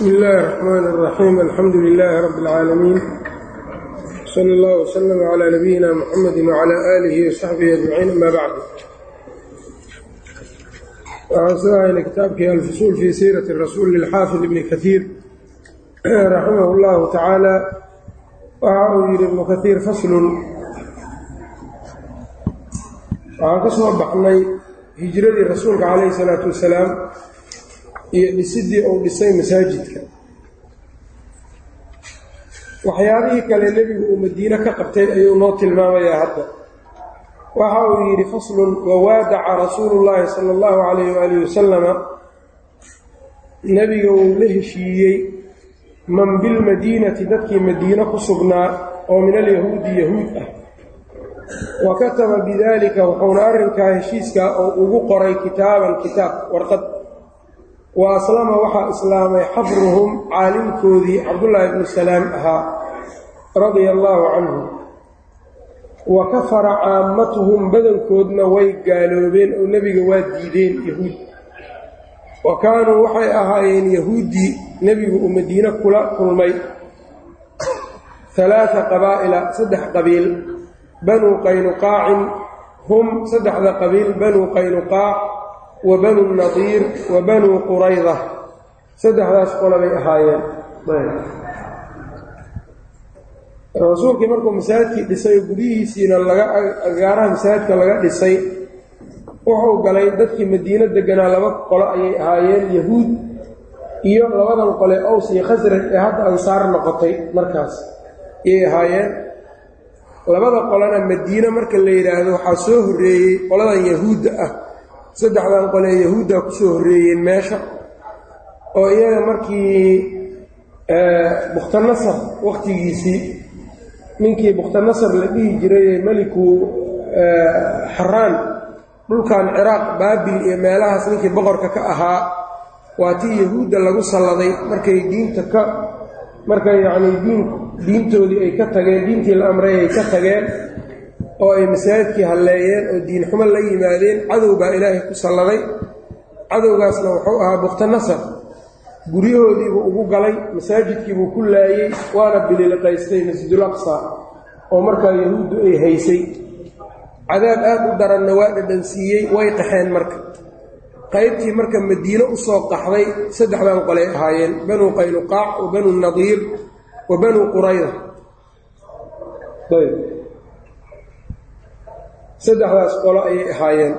bsmi illaahi الرxmaan الraxiim alxamdu lilaahi rabi اlcaalamiin sala اllah wslm clى nabiyina mxamedi wclى aalihi wasaxbihi ajmaciin ama bacd waxaan soo haynay kitaabkii alfusuul fii siirati rasuuli lxaafid ibni kaiir raximah اllahu tacaala waxa uu yihi ibnu kaiir faslun waxaan ka soo baxnay hijradii rasuulka calayhi salaatu wasalaam iyo dhisidii uu dhisay masaajidka. Waxyaabihii kale nebigu uu madiine ka qabtay ayuu noo tilmaamayaa hadda. Waxa uu yidhi faslun wawaadaca rasuulu llaahi sala allahu calayh waalihi wasalama nebiga uu la heshiiyey man bilmadiinati dadkii madiine ku sugnaa oo min alyahuudi yahuud ah. Wa kataba bidaalika wuxuuna arrinkaa heshiiskaa oo ugu qoray kitaaban kitaab warqad wa aslama waxaa islaamay xabruhum caalimkoodii cabdullaahi ibnu salaam ahaa radia allaahu canhu wa kafara caammatuhum badankoodna way gaaloobeen oo nebiga waa diideen yahuud. Wa kaanuu waxay ahaayeen yahuuddii nebigu uu madiine kula kulmay. Halaaa qabaa'ila saddex qabiil. Banuu qaynuqaacin hum saddexda qabiil banuu qaynuqaac wa banu nadiir wa banuu qurayda saddexdaas qola bay ahaayeen. Rasuulkii markuu masaajidkii dhisay oo guryihiisiina laga agaaraha masaajidka laga dhisay wuxuu galay dadkii madiino deganaa laba qolo ayay ahaayeen yahuud iyo labadan qole ows iyo khasraj ee hadda ansaar noqotay markaas. Ayay ahaayeen. Labada qolena madiine marka la yidhaahdo waxaa soo horreeyey qoladan yahuudda ah saddexdan qole ee yahuuddaa ku soo horreeyeen meesha oo iyaga markii bukhtanasar wakhtigiisii ninkii bukhtanasar la dhihi jiray meliku xaraan dhulkan ciraaq baabil iyo meelahaas ninkii boqorka ka ahaa waa tii yahuudda lagu salladay markay diinta ka markay yacnii diin diintoodii ay ka tageen diintii la amray ay ka tageen oo ay masaajidkii halleeyeen oo diin xumo la yimaadeen cadow baa ilaahay ku salladay. Cadowgaasna wuxuu ahaa bukhtanasar guryahoodiibuu ugu galay masaajidkiibuu ku laayey waana bililiqaystay masjidul aqsa oo markaa yahuuddu ay haysay. Cadaab aad u daranna waa dhadhansiiyey way qaxeen marka. Qaybtii marka madiine u soo qaxday saddexdan qolay ahaayeen banuu qaynuqaac wa banuu nadiir wa banuu qurayda saddexdaas qolo ayay ahaayeen.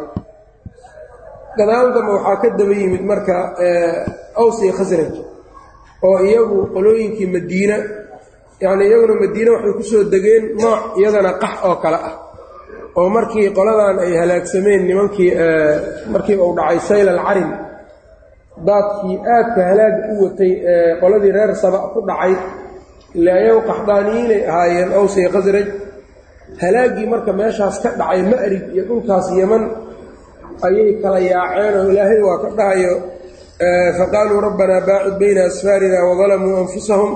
Gadaal dambe waxaa ka daba yimid marka aws iyo khasraj oo iyagu qolooyinkii madiina yacnii iyaguna madiine waxay ku soo degeen nooc iyadana qax oo kale ah oo markii qoladan ay halaagsameen nimankii markii uu dhacay sayl alcarim daadkii aadka halaaga u watay qoladii reer saba ku dhacay ile ayagu qaxdaaniyiinay ahaayeen aws iyo khasraj halaaggii marka meeshaas ka dhacay ma'rib iyo dhulkaas yeman ayay kala yaaceen oo ilaahay waa ka dhahayo faqaaluu rabbanaa baacid bayna asfaarina wadalamuu anfusahum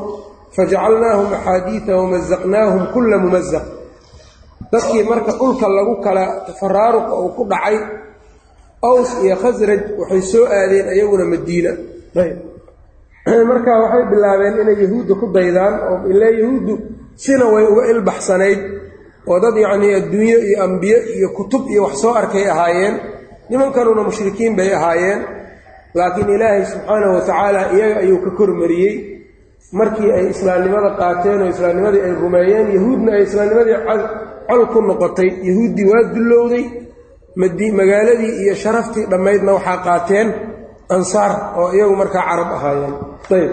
fajacalnaahum axaadiida wamazaqnaahum kulla mumazaq dadkii marka dhulka lagu kala tafaraaruqa uu ku dhacay aws iyo khasraj waxay soo aadeen ayaguna madiina. Marka waxay bilaabeen inay yahuudda ku daydaan oo ilaa yahuuddu sina way uga ilbaxsanayd oo dad yacnii adduunyo iyo ambiye iyo kutub iyo wax soo arkay ahaayeen nimankanuna mushrikiin bay ahaayeen laakiin ilaahay subxaanahu watacaala iyaga ayuu ka kormariyey. Markii ay islaamnimada qaateen oo islaamnimadii ay rumeeyeen yahuudna ay islaamnimadii col ku noqotay. Yahuuddii waa dullowday magaaladii iyo sharaftii dhammaydna waxaa qaateen ansaar oo iyagu markaa carab ahaayeen. Ayb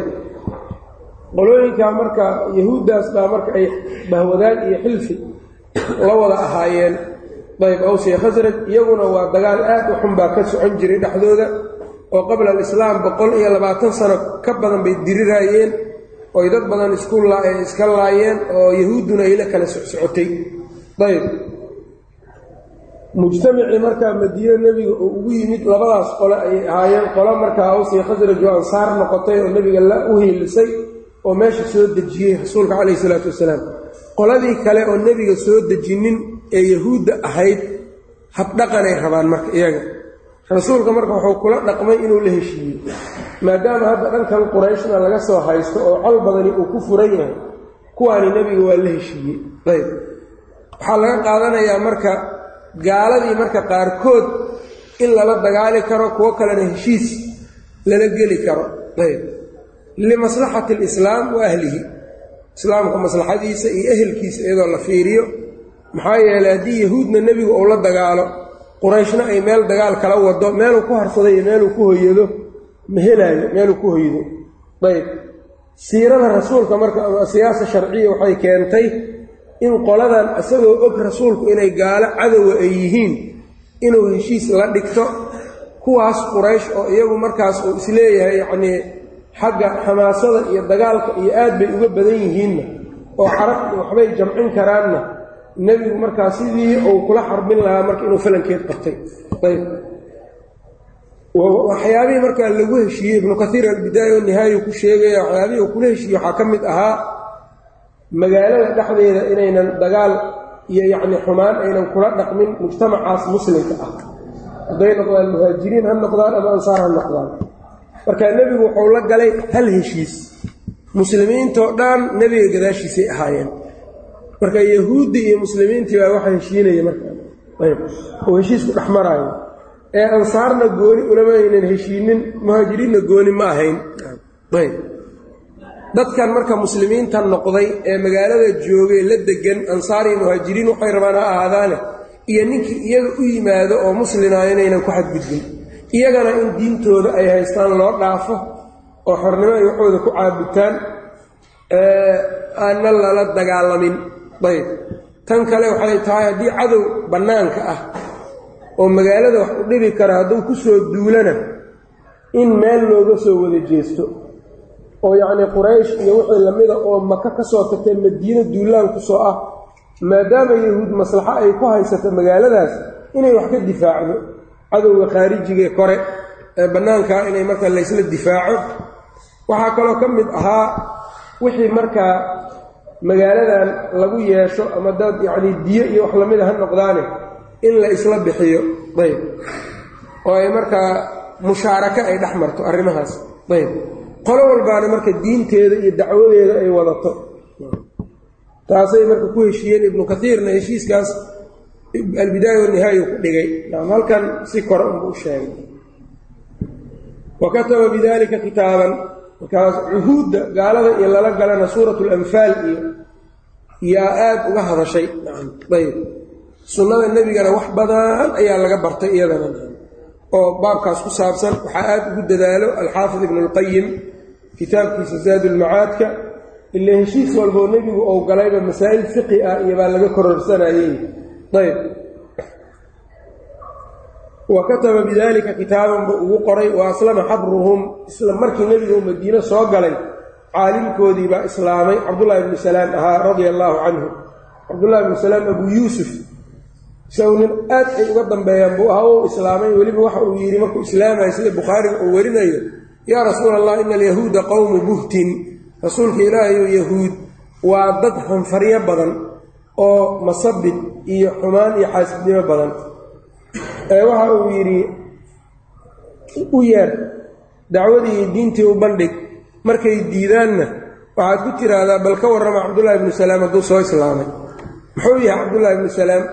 qolooyinkaa marka yahuuddaas baa marka ay bahwadaag iyo xilfi la wada ahaayeen. Ayb awsiya khasraj iyaguna waa dagaal aad u xun baa ka socon jiray dhexdooda oo qabla alislaam boqol iyo labaatan sano ka badan bay diriraayeen oy dad badan isku iska laayeen oo yahuudduna ay la kala socsocotay ayb mujtamacii markaa madiine nebiga oo ugu yimid labadaas qole ayay ahaayeen qolo markaa awsiya khasraj oo ansaar noqotay oo nebiga la u hiilisay oo meesha soo dejiyey rasuulka calayhi isalaatu wasalaam qoladii kale oo nebiga soo dejinin ee yahuudda ahayd habdhaqanay rabaan marka iyaga. Rasuulka marka wuxuu kula dhaqmay inuu la heshiiyo maadaama hadda dhankan qurayshna laga soo haysto oo col badani uu ku furan yahay kuwaani nebiga waa la heshiiyey. Ayb. Waxaa laga qaadanayaa marka gaaladii marka qaarkood in lala dagaali karo kuwo kalena heshiis lala geli karo. Ayb. Limaslaxati alislaam wa ahlihi islaamka maslaxadiisa iyo ehelkiisa iyadoo la fiiriyo. Maxaa yeelay haddii yahuudna nebigu uu la dagaalo qurayshna ay meel dagaal kala wado meeluu ku harsaday iyo meeluu ku hoyado ma helaayo meeluu ku hoydo. Ayb siirada rasuulka marka siyaasa sharciya waxay keentay in qoladan isagoo og rasuulku inay gaalo cadowa ay yihiin inuu heshiis la dhigto. Kuwaas quraysh oo iyagu markaas uu is leeyahay yacnii xagga xamaasada iyo dagaalka iyo aad bay uga badan yihiinna oo carab waxbay jamcin karaanna nebigu markaa sidii uu kula xarbin lahaa marka inuu falankeed qabtay. Ayb. Waxyaabihii markaa lagu heshiiyey ibnu kaiir albidaaya wanihaaya ku sheegaya waxyaabihii uu kula heshiiyey waxaa ka mid ahaa magaalada dhexdeeda inaynan dagaal iyo yacni xumaan aynan kula dhaqmin mujtamacaas muslimka ah. Hadday noqdaan muhaajiriin ha noqdaan ama ansaar ha noqdaan marka nebigu wuxuu la galay hal heshiis. Muslimiintoo dhan nebiga gadaashiisay ahaayeen. Marka yahuuddi iyo muslimiintii baa waxa heshiinaya markaa ayb. Oo heshiisku dhex maraayo. Ee ansaarna gooni ulama aynan heshiinin muhaajiriinna gooni ma ahayn. Dadkan marka muslimiinta noqday ee magaalada joogay la degan ansaar iyo muhaajiriin waxay rabaan ha ahaadaane iyo ninkii iyaga u yimaado oo muslimaa inaynan ku xadgudbin iyagana in diintooda ay haystaan loo dhaafo oo xornimo ay waxooda ku caabutaan aanna lala dagaalamin. Ayb. Tan kale waxay tahay haddii cadow bannaanka ah oo magaalada wax u dhibi kara hadduu ku soo duulana in meel looga soo wada jeesto oo yacnii quraysh iyo wixii lamida oo maka ka soo tagtay madiino duulaan ku soo ah maadaama yahuud maslaxo ay ku haysato magaaladaas inay wax ka difaacdo cadowga khaarijigee kore ee bannaankaa inay markaa laysla difaaco. Waxaa kaloo ka mid ahaa wixii markaa magaaladan lagu yeesho ama dad yacnii diyo iyo wax lamida ha noqdaane in la isla bixiyo ayb. Oo ay markaa mushaarako ay dhex marto arrimahaas ayb. Qolo walbaana marka diinteeda iyo dacwadeeda ay wadato. Taasay marka ku heshiiyeen ibnu kaiirna heshiiskaas albidaaya wanihaaya ku dhigay. Halkan si kore unba u sheegay. Wa kataba bidalika kitaaban. Markaas cuhuudda gaalada iyo lala galana suurat lanfaal iyo yaa aad uga hadashay. Ayb sunnada nebigana wax badan ayaa laga bartay iyadana. Oo baabkaas ku saabsan waxaa aad ugu dadaalo alxaafid ibnu اlqayim kitaabkiisa zaad ulmacaadka ila heshiis walboo nebigu ou galayba masaa'il fiqi ah iyo baa laga kororsanayey ayb wa kataba kitaaban buu ugu qoray wa aslama xabruhum isla markii nebigu madiine soo galay caalimkoodii baa islaamay cabdullahi ibnu salaam ahaa radia allaahu canhu cabdullahi ibnu salaam abuu yuusuf isagu nin aad ay uga dambeeyaan buu ahaa u islaamay weliba waxa uu yidhi markuu islaamayo sida bukhaariga uu warinayo yaa rasuula allah ina alyahuuda qowmu buhtin rasuulka ilaahayo yahuud waa dad hanfaryo badan oo masabid iyo xumaan iyo xaasidnimo badan. Ee waxa uu yidhi u yeer dacwadii iyo diintii u bandhig. Markay diidaanna waxaad ku tiraahdaa bal ka warrama cabdullahi ibnu salaam hadduu soo islaamay. Muxuu yahay cabdullahi ibnu salaam?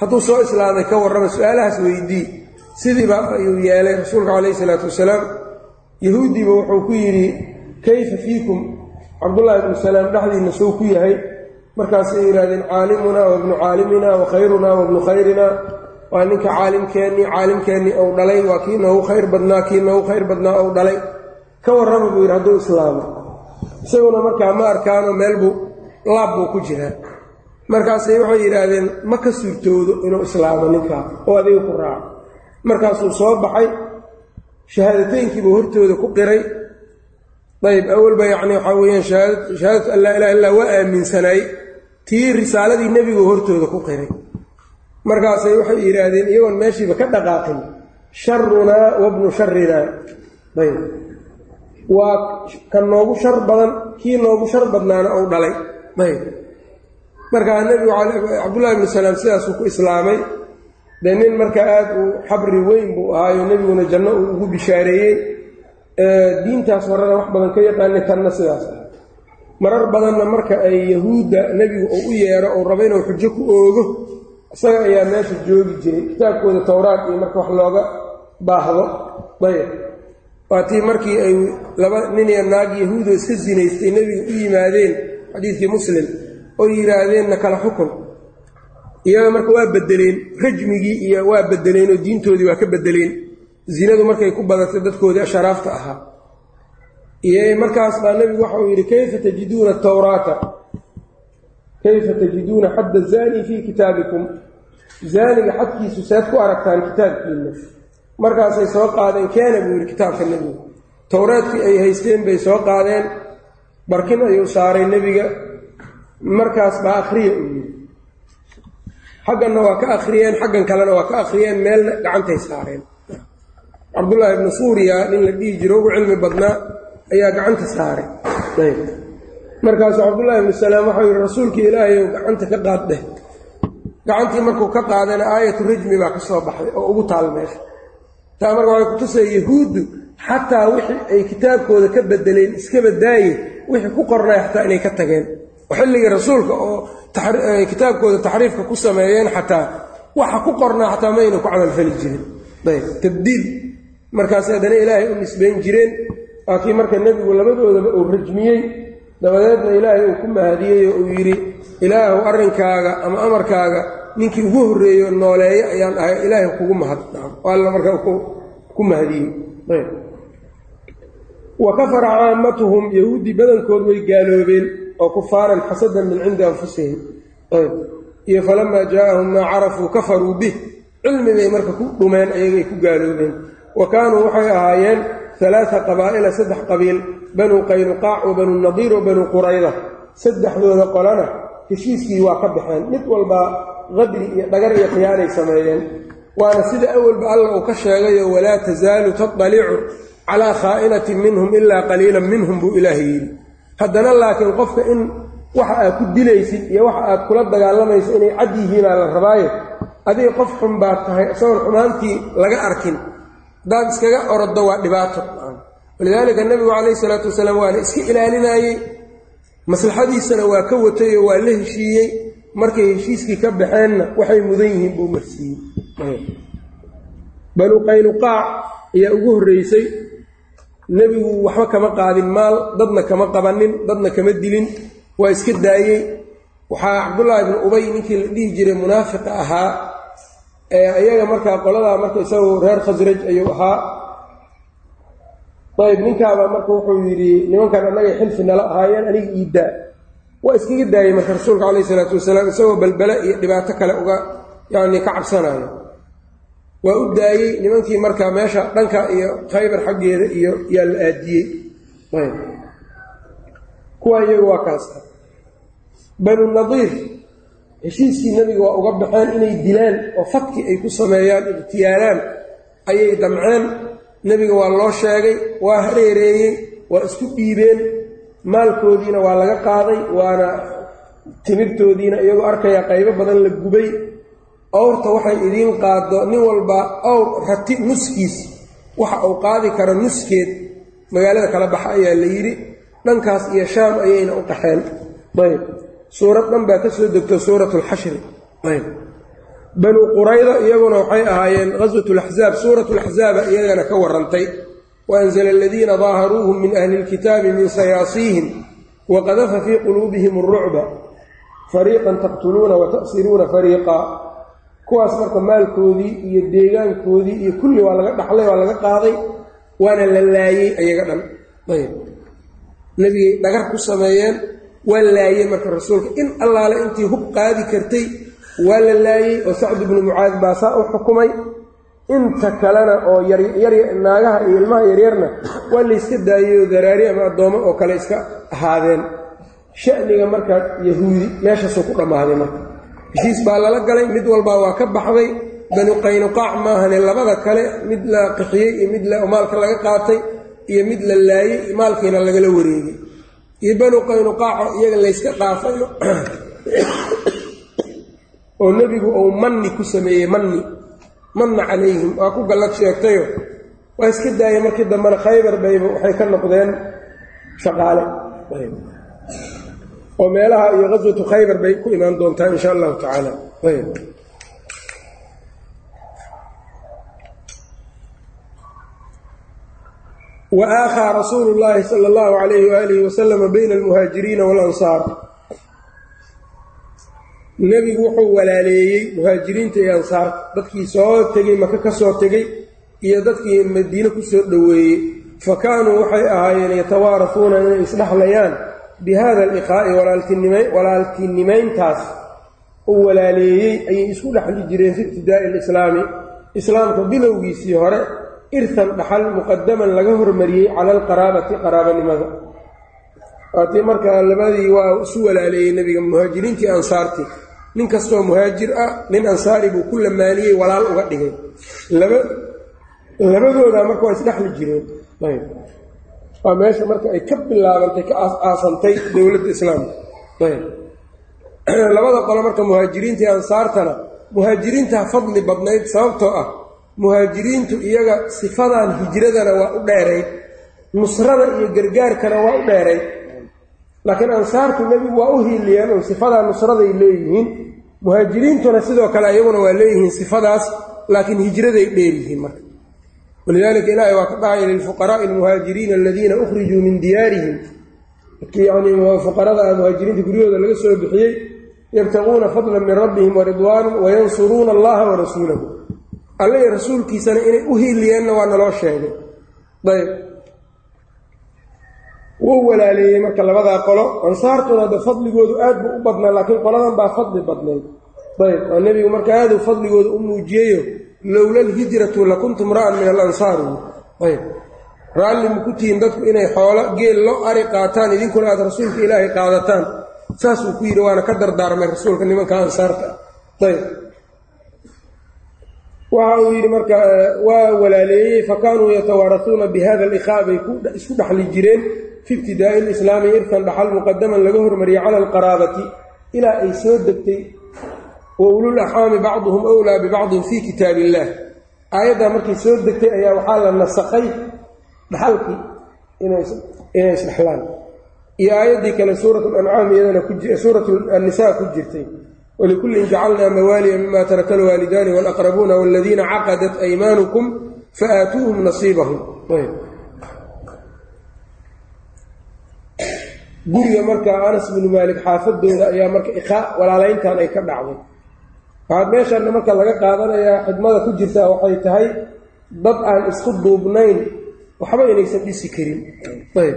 Hadduu soo islaamay ka warrama su'aalahaas weydii. Sidiiba ayuu yeelay rasuulka calayhi isalaatu wasalaam. Yahuudiiba wuxuu ku yidhi kayfa fiikum? Cabdullaahi ibnu salaam dhexdiinna suu ku yahay markaasay yidhahdeen caalimunaa wabnu caalimina wa khayrunaa wabnu khayrina. Waa ninka caalimkeennii caalimkeennii ou dhalay waa kii noogu khayr badnaa kii noogu khayr badnaa ou dhalay. Ka warrama buu yidhi hadduu islaamo. Isaguna markaa ma arkaano meel buu laab buu ku jiraa. Markaasay waxay yidhaahdeen ma ka suurtoodo inuu islaamo ninkaa oo adiga ku raaco markaasuu soo baxay shahaadateynkiibuu hortooda ku qiray. Ayb awalba yacni waxaa weeyaan shahaadatu an laa ilaha illaa waa aaminsanaay tii risaaladii nebigu hortooda ku qiray. Markaasay waxay yidhaahdeen iyagoon meeshiiba ka dhaqaaqin sharunaa wabnu sharinaa ayb. Waa ka noogu shar badan kii noogu shar badnaana ou dhalay. Ayb. Markaa nebigu cabdullahi ibnu salaam sidaasuu ku islaamay. Dee nin marka aada uu xabri weyn buu ahaayo nebiguna janno uu ugu bishaareeyey diintaas horena wax badan ka yaqaanay tanna sidaas. ah marar badanna marka ay yahuudda nebigu uu u yeedho uu rabo inuu xujo ku oogo isaga ayaa meesha joogi jiray. Kitaabkooda towraad iyo marka wax looga baahdo ayb. Waa tii markii ay laba nin iyo naag yahuudo iska sinaystay nebiga u yimaadeen xadiidkii muslim oo yidhaahdeenna kala xukun. Iyaga marka waa bedeleen rajmigii iyo waa bedeleen oo diintoodii waa ka bedeleen zinadu markay ku badatay dadkoodii asharaafta ahaa iyo markaas baa nebigu waxa uu yidhi kayfa tajiduuna tawraata? Kayfa tajiduuna xadda zaani fii kitaabikum? Zaaniga xadkiisu seed ku aragtaan kitaabkiina markaasay soo qaadeen keena buu yidhi kitaabka nebiga towraadkii ay haysteen bay soo qaadeen barkin ayuu saaray nebiga markaas baa akhriya uu yidhi. Xagganna waa ka akhriyeen xaggan kalena waa ka akhriyeen meelna gacantay saareen. Cabdullaahi ibnu suuriya nin la dhihi jiro ugu cilmi badnaa ayaa gacanta saaray. Ayb. Markaasuu cabdullaahi ibnu salaam waxau yidhi rasuulkii ilaahayow gacanta ka qaad dheh gacantii markuu ka qaadana aayatu rajmi baa ka soo baxday oo ugu taal meesha. Taa marka waxay kutusaya yahuuddu xataa wixii ay kitaabkooda ka bedeleen iska badaaye wixii ku qornay xataa inay ka tageen. Xilligii rasuulka oo kitaabkooda taxriifka ku sameeyeen xataa waxa ku qornaa xataa mayna ku camalfali jirin. Ayb. Tabdiil. Markaas haddana ilaahay u nisbayn jireen waa kii marka nebigu labadoodaba uu rajmiyey dabadeedna ilaahay uu ku mahadiyey oo uu yidhi ilaahu arrinkaaga ama amarkaaga ninkii ugu horreeyo nooleeyo ayaan ahay ilaahay kugu mahad alla markaa ku mahadiyey. Wa kafara caamatuhum yahuuddii badankood way gaaloobeen oo kufaaran xasadan min cindi anfusihim. Iyo falamaa jaaahum maa carafuu kafaruu bih. Cilmi bay marka ku dhumeen ayagay ku gaaloobeen. Wa kaanuu waxay ahaayeen alaaa qabaa'ila saddex qabiil banuu qaynuqaac wa banuu nadiir wa banuu qurayda saddexdooda qolana heshiiskii waa ka baxeen. mid walbaa qadri iyo dhagar iyo khiyaanay sameeyeen. waana sida awalba alla uu ka sheegayo walaa tasaalu tadalicu calaa khaa'inatin minhum ilaa qaliilan minhum buu ilaahay yidhi haddana laakiin qofka in waxa aad ku dilaysid iyo waxa aad kula dagaalamayso inay cad yihiinaa la rabaaye adiga qof xun baad tahay isagoon xumaantii laga arkin haddaad iskaga oroddo waa dhibaato. Walidaalika nebigu calayhi salaatu wasalaam waa la iska ilaalinayey. Maslaxadiisana waa ka watay oo waa la heshiiyey. Markay heshiiskii ka baxeenna waxay mudan yihiin buu marsiiyey. Banuu qaynuqaac ayaa ugu horreysay. Nebigu waxba kama qaadin maal dadna kama qabanin dadna kama dilin waa iska daayey. Waxaa cabdullaahi ibnu ubay ninkii la dhihi jiray munaafiqa ahaa ayaga markaa qoladaa marka isagoo reer khasraj ayuu ahaa. Ayb ninkaabaa marka wuxuu yidhi nimankan annagay xilfi nala ahaayeen aniga iiddaa waa iskaga daayey marka rasuulka calayhi isalaatu wasalaam isagoo balbele iyo dhibaato kale uga yacni ka cabsanayo waa u daayey nimankii marka meesha dhanka iyo khaybar xaggeeda iyo yaa la aadiyey. Ayb kuwa iyagu waa kaasta banu nadiir heshiiskii nebiga waa uga baxeen inay dilaan oo fadki ay ku sameeyaan iqhtiyaalaan ayay damceen. Nebiga waa loo sheegay waa hareereeyey waa isku dhiibeen. Maalkoodiina waa laga qaaday waana timirtoodiina iyagoo arkaya qaybo badan la gubay. Awrta waxay idiin qaado nin walba awr rati nuskiis waxa uu qaadi karo nuskeed magaalada kala baxa ayaa la yidhi. Dhankaas iyo shaam ayayna u qaxeen. Ayb suurad dhan baa ka soo degto suurat alxashri ayb. Banuu qurayda iyaguna waxay ahaayeen ghaswat laxzaab suurat laxzaaba iyagana ka warantay waanzla aladiina daaharuuhum min ahli lkitaabi min sayaasiihim waqadafa fii quluubihim alrucba fariiqan taqtuluuna wata'siruuna fariiqa. Kuwaas marka maalkoodii iyo deegaankoodii iyo kulli waa laga dhaxlay waa laga qaaday waana la laayey ayaga dhan. Ayb. Nebigay dhagar ku sameeyeen waa laayey marka rasuulka. In allaale intii hub qaadi kartay waa la laayey oo sacd ibnu mucaad baa saa u xukumay. Inta kalena oo yaryar naagaha iyo ilmaha yaryarna waa layska daayey oo daraari ama addoommo oo kale iska ahaadeen. Sha'niga markaa yahuudi meeshaasuu ku dhammaaday marka. Heshiis baa lala galay mid walbaa waa ka baxday. Banu qaynuqaac maahane labada kale mid la qixiyey iyo mid maalka laga qaatay iyo mid la laayey maalkiina lagala wareegay iyo banu qaynuqaaco iyaga layska dhaafayo oo nebigu uu manni ku sameeyey manni manna calayhim waa ku gallad sheegtayo. Waa iska daaya markii dambena khaybar bayba waxay ka noqdeen shaqaale. Oo meelaha iyo qaswatu khaybar bay ku imaan doontaa insha allahu tacaala wa aakhaa rasuulu llaahi sala allahu calayhi waalihi wasalama bayna almuhaajiriina waalansaar nebigu wuxuu walaaleeyey muhaajiriinta iyo ansaarta dadkii soo tegey maka ka soo tegey iyo dadkii madiine ku soo dhoweeyey fa kaanuu waxay ahaayeen yatawaarafuuna inay isdhexlayaan bi hada aliqaa'i walaaltinimayntaas uu walaaleeyey ayay isku dhexli jireen fi ibtidaa'i alislaami islaamka bilowgiisii hore irtan dhaxal muqadaman laga hormariyey cala alqaraabati qaraabanimada. Waatii markaa labadii waa isu walaaleeyey nebiga muhaajiriintii ansaartii nin kastoo muhaajir ah nin ansaari buu ku lamaaniyey walaal uga dhigay. Labadoodaa marka waa isdhexli jireen. Waa meesha marka ay ka bilaabantay ka aasantay dowladda islaamka. Labada qolo marka muhaajiriintii ansaartana muhaajiriintaa fadli badnayd sababtoo ah muhaajiriintu iyaga sifadan hijradana waa u dheerayd nusrada iyo gargaarkana waa u dheerayd laakiin ansaartu nebigu waa u hiiliyeen oo sifadaa nusraday leeyihiin. Muhaajiriintuna sidoo kale iyaguna waa leeyihiin sifadaas laakiin hijraday dheeryihiin marka. Walidaalika ilaahay waa ka dhahaya lilfuqaraa'i almuhaajiriina aladiina ukhrijuu min diyaarihim. Dadkii yanii fuqarada muhaajiriinta guryahooda laga soo bixiyey yabtaquuna fadlan min rabbihim waridwaanan wayansuruuna allaha warasuulahu alle iyo rasuulkiisana inay u hiiliyeenna waa naloo sheegay. Ayb wuu walaaleeyey marka labadaa qolo. Ansaartuna hadda fadligoodu aad buu u badnaa laakiin qoladan baa fadli badnayd. Ayb oo nebigu marka aaduu fadligooda u muujiyeyo lowla alhijratu lakuntu mra'an min alansaar. Ayb raalli maku tihiin dadku inay xoolo geel lo ari qaataan idinkuna aad rasuulka ilaahay qaadataan. Saasuu ku yidhi waana ka dardaarmay rasuulka nimanka ansaarta. Ayb waxa uu yidhi marka waa walaaleeyey fa kaanuu yatawaarasuuna bi hada aliqaa bay isku dhexli jireen fi ibtidaa'i lislaami irkan dhaxal muqadaman laga hormariyey cala alqaraabati ilaa ay soo degtay wa ulul axaami bacduhum wlaa bibacdin fii kitaab illaah aayaddaa markay soo degtay ayaa waxaa la nasakhay dhaxalkii inay isdhexlaan iyo aayaddii kale suurat lancaam iyadana suurat annisaa ku jirtay walikullin jacalnaa mawaaliya mima taraka alwaalidaani walaqrabuuna waladiina caqadat aymaanukum faaatuuhum nasiibahum guriga marka anas binu maalik xaafadooda ayaa marka iqaa walaalayntan ay ka dhacday waxaad meeshanna marka laga qaadanayaa xidmada ku jirtaa waxay tahay dad aan isku duubnayn waxba inaysan dhisi karin ayb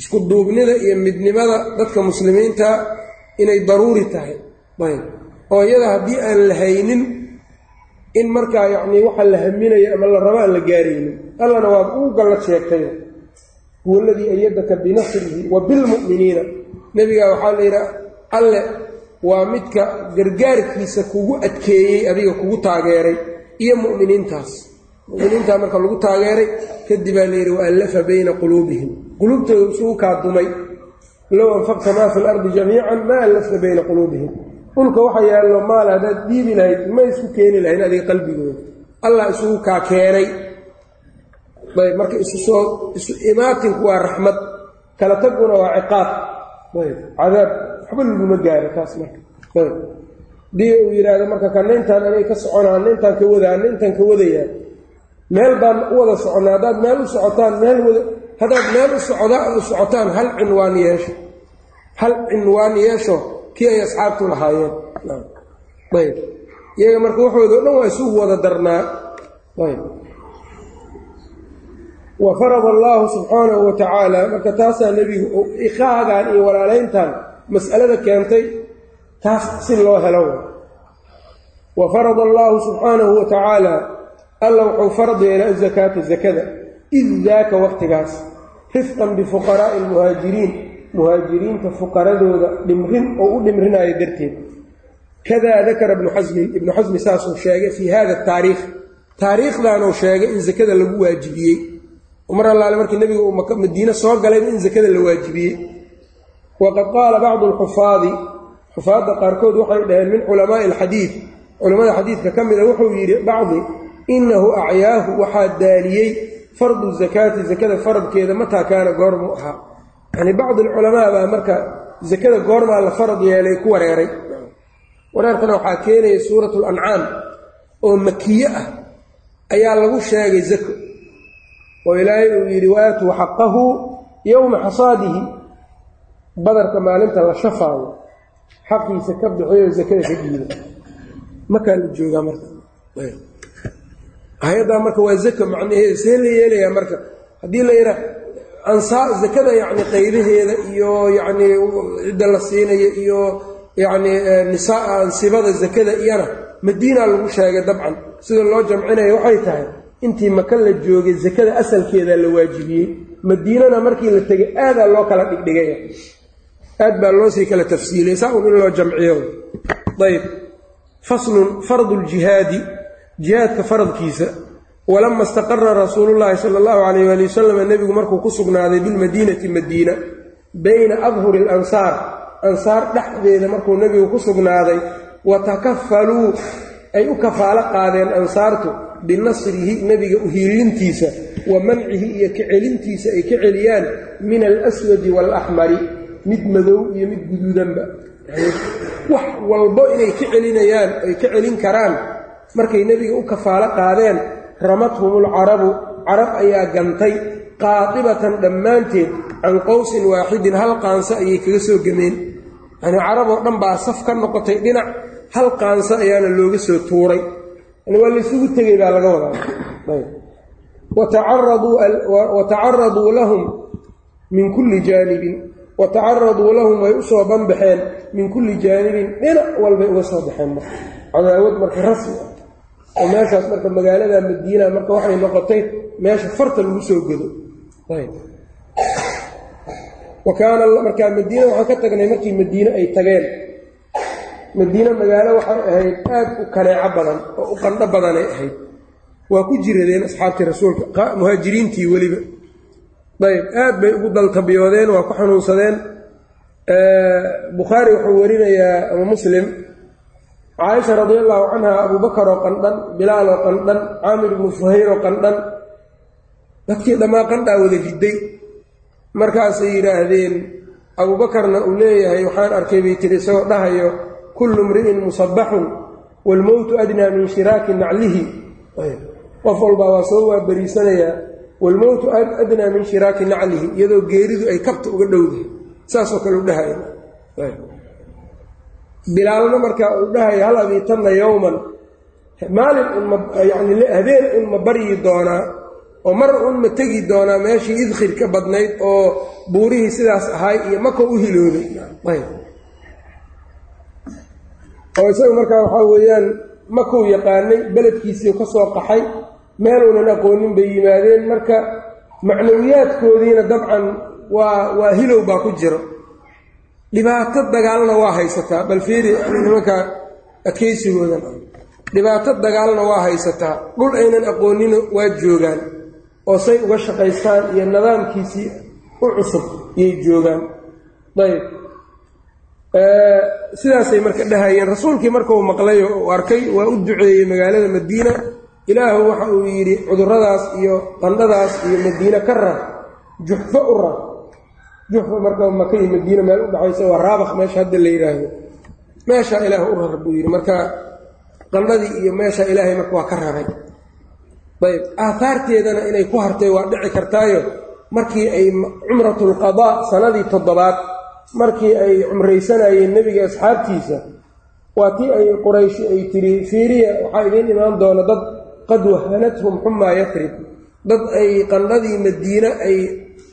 isku duubnida iyo midnimada dadka muslimiinta inay daruuri tahay oo iyada haddii aan la haynin in markaa yacnii waxa la haminayo ama la rabo aan la gaaraynin allana waad uu gallad sheegtay huwa aladii ayadaka binasrihi wa bilmu'miniina nebigaa waxaa la yidhaha alle waa midka gargaarkiisa kugu adkeeyey adiga kugu taageeray iyo mu'miniintaas. Mu'miniintaa marka lagu taageeray kadib baa layidhi waallafa bayna quluubihim. Quluubtooda isugu kaa dumay. Low anfaqta maa fi lardi jamiican maa allafta bayna quluubihim dhulka waxa yaallo maal haddaad dhiibi lahayd ma isku keeni lahayn adiga qalbigooda. Allah isugu kaa keenay. Ayb marka isu soo isu imaatinku waa raxmad. Kala taguna waa ciqaab. Ayb cadaab. Waxba laguma gaaro taas marka. Ayb. Hadii uu yidhaahdo marka kana intaan anay ka soconaa ana intaan ka wadaa ana intaan ka wadayaa meel baan u wada soconnaa haddaad meel u socotaan meel wada haddaad meel u socda u socotaan hal cinwaan yeesho. Hal cinwaan yeesho kii ay asxaabtu lahaayeen. Ayb. Iyaga marka waxooda o dhan waa isugu wada darnaa. Ayb. Wa farada allaahu subxaanahu wa tacaala marka taasaa nebigu iqaagan iyo walaalayntan mas'alada keentay taas si loo helo. Wa farada allaahu subxaanahu wa tacaala alla wuxuu farad yeelay azakaata zakada id daaka waqtigaas rifqan bifuqaraa'i almuhaajiriin muhaajiriinta fuqaradooda dhimrin oo u dhimrinaayo darteed. Kadaa dakara ibnu xasmin ibnu xasmi saasuu sheegay fii hada taariikh. Taariikhdaanuu sheegay in zakada lagu waajibiyey. Mar allaale markii nebiga uu madiine soo galayba in zakada la waajibiyey. Waqad qaala bacdu alxufaadi xufaadda qaarkood waxay dhaheen min culamaa'i alxadiid. Culammada xadiidka ka mida wuxuu yidhi bacdi innahu acyaahu waxaa daaliyey fardu zakaati zakada faradkeeda mataa kaana goormuu ahaa yacni bacdi alculamaa baa marka zakada goormaa la farad yeelay ku wareeray. Wareerkana waxaa keenaya suuratu lancaam oo makiye ah ayaa lagu sheegay zako. Oo ilaahay uu yidhi waatuu xaqahu yowma xasaadihi badarka maalinta la shafaayo xaqiisa ka bixiyo zakada ka dhiiba makaa la joogaa marka. Hay'addaa marka waa zaka macnaheedu see la yeelayaa marka. Haddii la yidhaa zakada yacni qaybaheeda iyo yacni cidda la siinayo iyo yacni nisaa ansibada zakada iyana madiina lagu sheegay dabcan sida loo jamcinayo waxay tahay intii maka la joogay zakada asalkeeda la waajibiyey. Madiinana markii la tegay aadaa loo kala dhigdhigaya aad baa loo sii kala tafsiiliyay saa un in loo jamciyo. Ayb faslun fardu ljihaadi jihaadka faradkiisa walama istaqara rasuulu llaahi sala allahu calayh waali wasalam nebigu markuu ku sugnaaday bilmadiinati madiina bayna adhuri alansaar ansaar dhexdeeda markuu nebigu ku sugnaaday wa ay u kafaalo qaadeen ansaartu binasrihi nebiga uhiilintiisa wa mancihi iyo ka celintiisa ay ka celiyaan min alaswadi waalaxmari mid madow iyo mid guduudanba. Wax walbo inay ka celinayaan ay ka celin karaan markay nebiga u kafaalo qaadeen ramathum ulcarabu carab ayaa gantay qaadibatan dhammaanteed can qowsin waaxidin hal qaanso ayay kaga soo gemeen yanii carab oo dhan baa saf ka noqotay dhinac hal qaanso ayaana looga soo tuuray. Yani waa laysugu tegey baa laga wadaa. Wa tacaraduu lahum min kulli jaanibin. Wa tacaraduu lahum way u soo banbaxeen min kulli jaanibin. Dhinac walbay uga soo baxeen marka. Cadaawad marka rasmi ah oo meeshaas marka magaalada madiina marka waxay noqotay meesha farta lagu soo godo. Wa kaana markaa madiina waxaan ka tagnay markii madiine ay tageen. Madiine magaalo waxay ahayd aad u kaneeco badan oo u qandho badanay ahayd. Waa ku jiradeen asxaabtii rasuulka muhaajiriintii weliba. Ayb aad bay ugu daltabiyoodeen waa ku xanuunsadeen. Bukhaari wuxuu warinayaa ama muslim caaisha radi allahu canha abubakar oo qandhan bilaal oo qandhan caamir ibnu fuhayr oo qandhan dadkii dhammaa qandhaa wada riday markaasay yidhaahdeen abuubakarna uu leeyahay waxaan arkay bay tiri isagoo dhahayo kullu mri'in musabaxun waalmowtu adnaa min shiraaki naclihi. Qof walbaa waa soo waabariisanayaa waalmowtu adnaa min shiraaki naclihi iyadoo geeridu ay kabta uga dhowdahay. Saasoo kale u dhahaya bilaalna markaa uu dhahaya hal abiitanna yowman. Maalin unma yacni habeen unma baryi doonaa oo mar unma tegi doonaa meeshii idkhirka badnayd oo buurihii sidaas ahay iyo maka u hilooday ayb. Oo isaga markaa waxaa weeyaan makuu yaqaanay beledkiisii ka soo qaxay meeluunan aqoonin bay yimaadeen marka macnawiyaadkoodiina dabcan waa waa hilow baa ku jiro dhibaato dagaalna waa haysataa bal fiiri nimanka adkaysigoodan dhibaato dagaalna waa haysataa dhul aynan aqoonina waa joogaan oo say uga shaqaystaan iyo nidaamkiisii u cusub iyay joogaan. Ayb sidaasay marka dhahayeen. Rasuulkii markau maqlay oo uu arkay waa u duceeyey magaalada madiina. Ilaahu waxa uu yidhi cuduradaas iyo qandhadaas iyo madiine ka rar juxfo u rar juxfa marka maka iyo madiina meel u dhaxaysa waa raabaq meesha hadda la yidhaahdo meeshaa ilaah u rar buu yidhi. Marka qandhadii iyo meeshaa ilaahay marka waa ka raray ayb aahaarteedana inay ku hartay waa dhici kartaayo. Markii ay cumratulqadaa sanadii toddobaad markii ay cumraysanayeen nebiga asxaabtiisa waa tii ay qurayshi ay tiri fiiriya waxaa idiin imaan doona dad qad wahanathum xumaa yatrib dad ay qandhadii madiine ay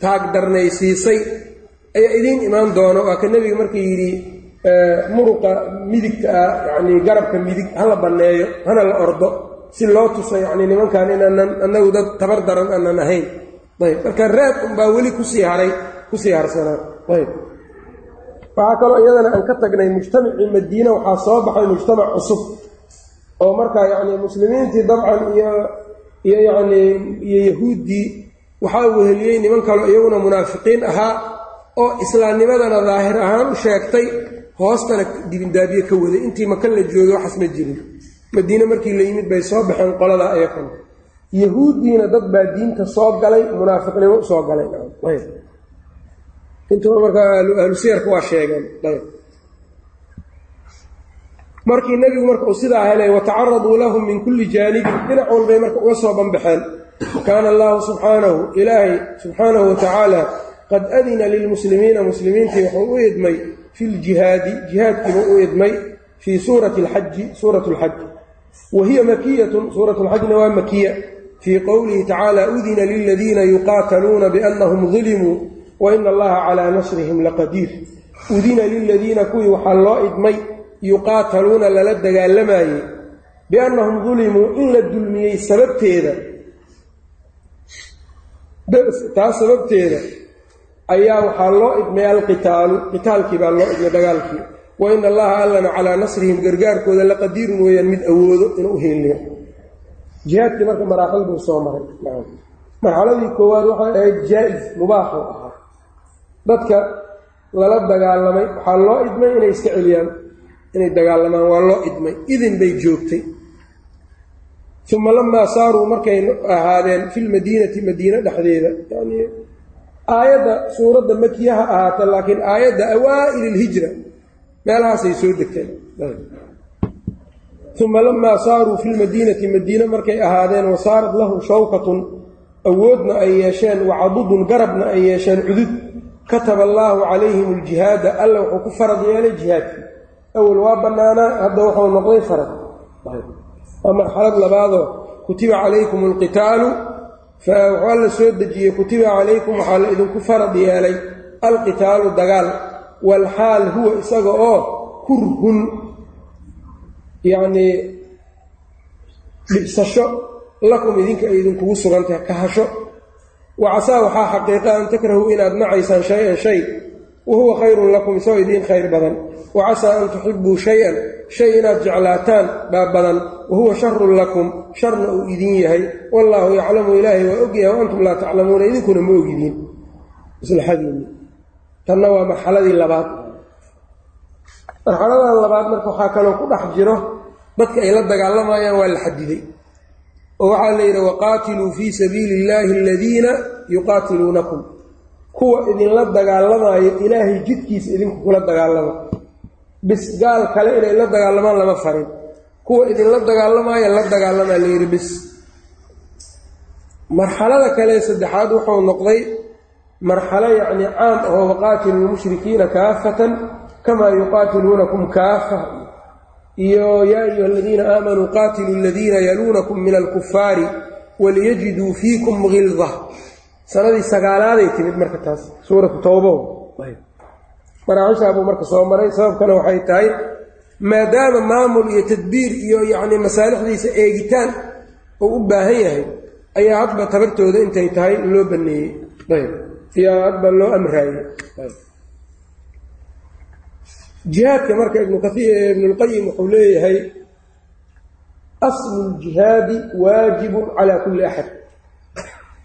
taagdarnaysiisay ayaa idiin imaan doono. Waa ka nebiga markii yidhi muruqa midigta ah yacnii garabka midig hala banneeyo hana la ordo. Si loo tuso yacnii nimankan inaanan annagu dad tabar daran aanan ahayn. Ayb marka raad unbaa weli ku sii haray ku sii harsanaa ayb. Waxaa kaloo iyadana aan ka tagnay mujtamacii madiine waxaa soo baxay mujtamac cusub. Oo markaa yacnii muslimiintii dabcan iyo iyo yacnii iyo yahuuddii waxaa weheliyey niman kaloo iyaguna munaafiqiin ahaa oo islaamnimadana daahir ahaan u sheegtay hoostana dibindaabiye ka waday. Intii maka la joogay waxaas ma jirin. Madiine markii la yimid bay soo baxeen qoladaa eekan yahuuddiina dad baa diinta soo galay munaafiqnimo u soo galay. Intuba markaa ahlu siyarka waa sheegeen. Markii nebigu marka uu sidaa helay watacaraduu lahum min kulli jaanibin dhinac walbay marka uga soo banbaxeen. Kaana allahu subxaanahu ilaahay subxaanahu watacaala qad adina lilmuslimiina muslimiintii wuxuu u idmay fi ljihaadi jihaadkiiba u idmay fii suurati alxaji suurat lxaj wa hiya makiyatun suurat lxajna waa makiya. Fii qowlihi tacaala udina liladiina yuqaataluuna biannahum dulimuu wa ina allaha calaa nasrihim laqadiir. Udina liladiina kuwii waxaa loo idmay yuqaataluuna lala dagaalamayey biannahum dulimuu in la dulmiyey sababteeda. Taas sababteeda ayaa waxaa loo idmay alqitaalu qitaalkii baa loo idmay dagaalkii. Wa ina allaha allana calaa nasrihim gargaarkooda laqadiirun weeyaan mid awoodo inuu u heeliyo jihaadkii marka maraaxil buu soo maray. Marxaladii koowaad waxay ahayd jaa-is mubaaxuu ahaa. Dadka lala dagaalamay waxaa loo idmay inay iska celiyaan inay dagaalamaan waa loo idmay. Idin bay joogtay. Uma lamaa saaruu markay ahaadeen fi lmadiinati madiine dhexdeeda. Yani aayadda suuradda makiyaha ahaata laakiin aayadda awaa'il ilhijra meelahaasay soo degteen. Uma lamaa saaruu fi lmadiinati madiine markay ahaadeen wa saarat lahum shawkatun awoodna ay yeesheen wacadudun garabna ay yeesheen cudud. Kataba allaahu calayhim aljihaada alla wuxuu ku farad yeelay jihaadkii. Awal waa bannaanaa hadda wuxuu noqday farad. Waa marxalad labaadoo kutiba calaykum alqitaalu waxaa la soo dejiyey kutiba calaykum waxaa la idinku farad yeelay alqitaalu dagaal walxaal huwa isaga oo kurhun yacnii dhibsasho lakum idinka ay idinkugu sugan tahay kahasho wa casaa waxaa xaqiiqa an takrahuu inaad nacaysaan shay-an shay wa huwa khayrun lakum isagoo idiin khayr badan wa casaa an tuxibuu shay-an shay inaad jeclaataan baa badan wa huwa sharun lakum sharna uu idin yahay wallaahu yaclamu ilaahay waa ogyahay wa antum laa taclamuuna idinkuna ma ogidiin maslaxadiinni tanna waa marxaladii labaad marxaladan labaad marka waxaa kaloo ku dhex jiro dadka ay la dagaalamayaan waa la xadiday oo waxaa la yidhi waqaatiluu fii sabiili illaahi aladiina yuqaatiluunakum kuwa idinla dagaalamaayo ilaahay jidkiisa idinku kula dagaalama. Bis gaal kale inay la dagaalamaan lama farin. Kuwa idinla dagaalamaayo la dagaalamaa la yidhi bis. Marxalada kale saddexaad wuxuu noqday marxalo yacni caam ahoo waqaatilu lmushrikiina kaafatan kamaa yuqaatiluunakum kaafa. Iyo yaa ayuha aladiina aamanuu qaatiluu aladiina yaluunakum min alkufaari waliyajiduu fiikum gilda sanadii sagaalaaday timid marka taas suuratu towbo maraaxishaabuu marka soo maray sababkana waxay tahay maadaama maamul iyo tadbiir iyo yacni masaalixdiisa eegitaan uu u baahan yahay ayaa hadba tabartooda intay tahay loo baneeyey. Ayb. Iyo hadba loo amraayey. Jihaadka marka ibnulqayim wuxuu leeyahay aslu ljihaadi waajibun calaa kulli axad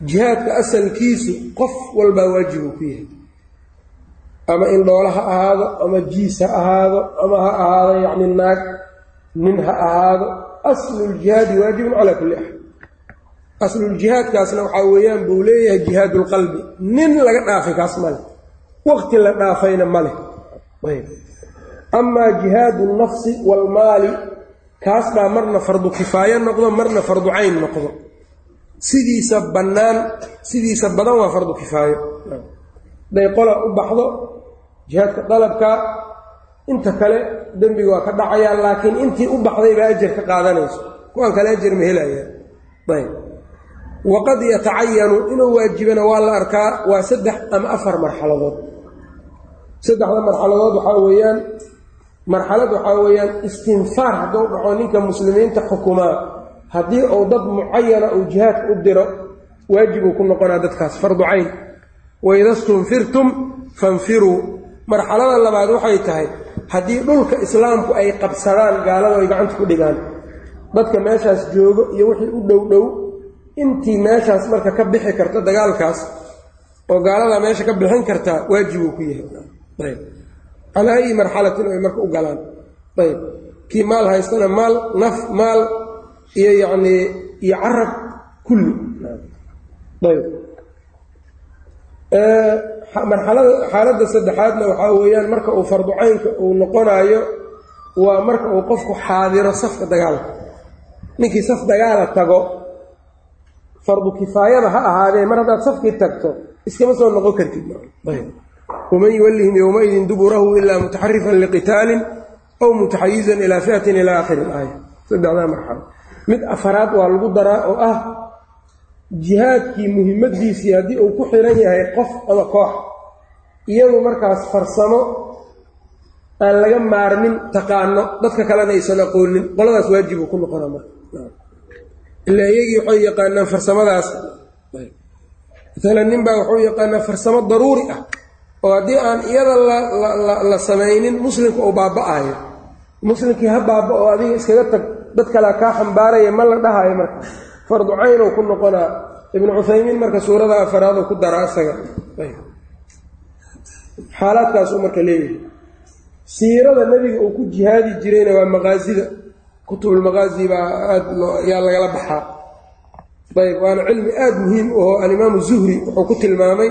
jihaadka asalkiisu qof walbaa waajibuu ku yahay. Ama indhoolo ha ahaado ama jiis ha ahaado ama ha ahaado yacni naag nin ha ahaado asluljihaadi waajibun calaa kulli axad. Asluljihaadkaasna waxaa weeyaan buu leeyahay jihaad lqalbi nin laga dhaafay kaas male waqti la dhaafayna ma leh. Amaa jihaadu nafsi waalmaali kaas baa marna fardu kifaayo noqdo marna fardu cayn noqdo sidiisa bannaan sidiisa badan waa fardu kifaayo. Haday qola u baxdo jihaadka dalabka inta kale dembiga waa ka dhacayaa laakiin intii u baxday baa ajar ka qaadanayso. Kuwaan kale ajar ma helayaa ayb. Waqad yatacayanu inuu waajibana waa la arkaa waa saddex ama afar marxaladood. Saddexda marxaladood waxaa weeyaan marxalad waxaa weeyaan istinfaar hadduu dhaco ninka muslimiinta xukumaa haddii uu dad mucayana uu jihaadka u diro waajibuu ku noqonaa dadkaas. Fardu cayn. Waida stunfirtum fanfiruu marxalada labaad waxay tahay haddii dhulka islaamku ay qabsadaan gaaladu ay gacanta ku dhigaan dadka meeshaas joogo iyo wixii u dhow dhow intii meeshaas marka ka bixi karta dagaalkaas oo gaaladaa meesha ka bixin kartaa waajibuu ku yahay. Calaa ayi marxalatin ay marka u galaan. Ayb. Kii maal haystana maal naf maal iyo yacnii iyo carab kulli. Marxalada xaaladda saddexaadna waxaa weeyaan marka uu farducaynka uu noqonaayo waa marka uu qofku xaadiro safka dagaalka. Ninkii saf dagaala tago fardu kifaayada ha ahaadee mar haddaad safkii tagto iskama soo noqon kartid. Waman yuwallihim yowmaidin duburahu ilaa mutaxarifan liqitaalin aw mutaxayizan ilaa fiatin ilaa aakhiri ilaaya saddexdaa marxalo mid afaraad waa lagu daraa oo ah jihaadkii muhimmadiisii haddii uu ku xiran yahay qof ama koox iyadu markaas farsamo aan laga maarmin taqaano dadka kalena aysan aqoonin. Qoladaas waajibuu ku noqona marka. Ilaa iyagii waxay yaqaanaan farsamadaas maalan nin baa wuxuu yaqaanaa farsamo daruuri ah oo haddii aan iyada la samaynin muslimka uu baaba-ayo muslimkii ha baaba-o adiga iskaga tag dad kalea kaa xambaaraya ma la dhahayo marka. Fardu caynow ku noqonaa ibnu cuthaymiin marka suurada afaraadu ku dara isaga xaalaadkaasuu marka leeyahay. Siirada nebiga uu ku jihaadi jirayna waa maqaasida. Kutubulmaqaasi baa aada yaa lagala baxaa. Ayb waana cilmi aada muhiim u aho alimaamu zuhri wuxuu ku tilmaamay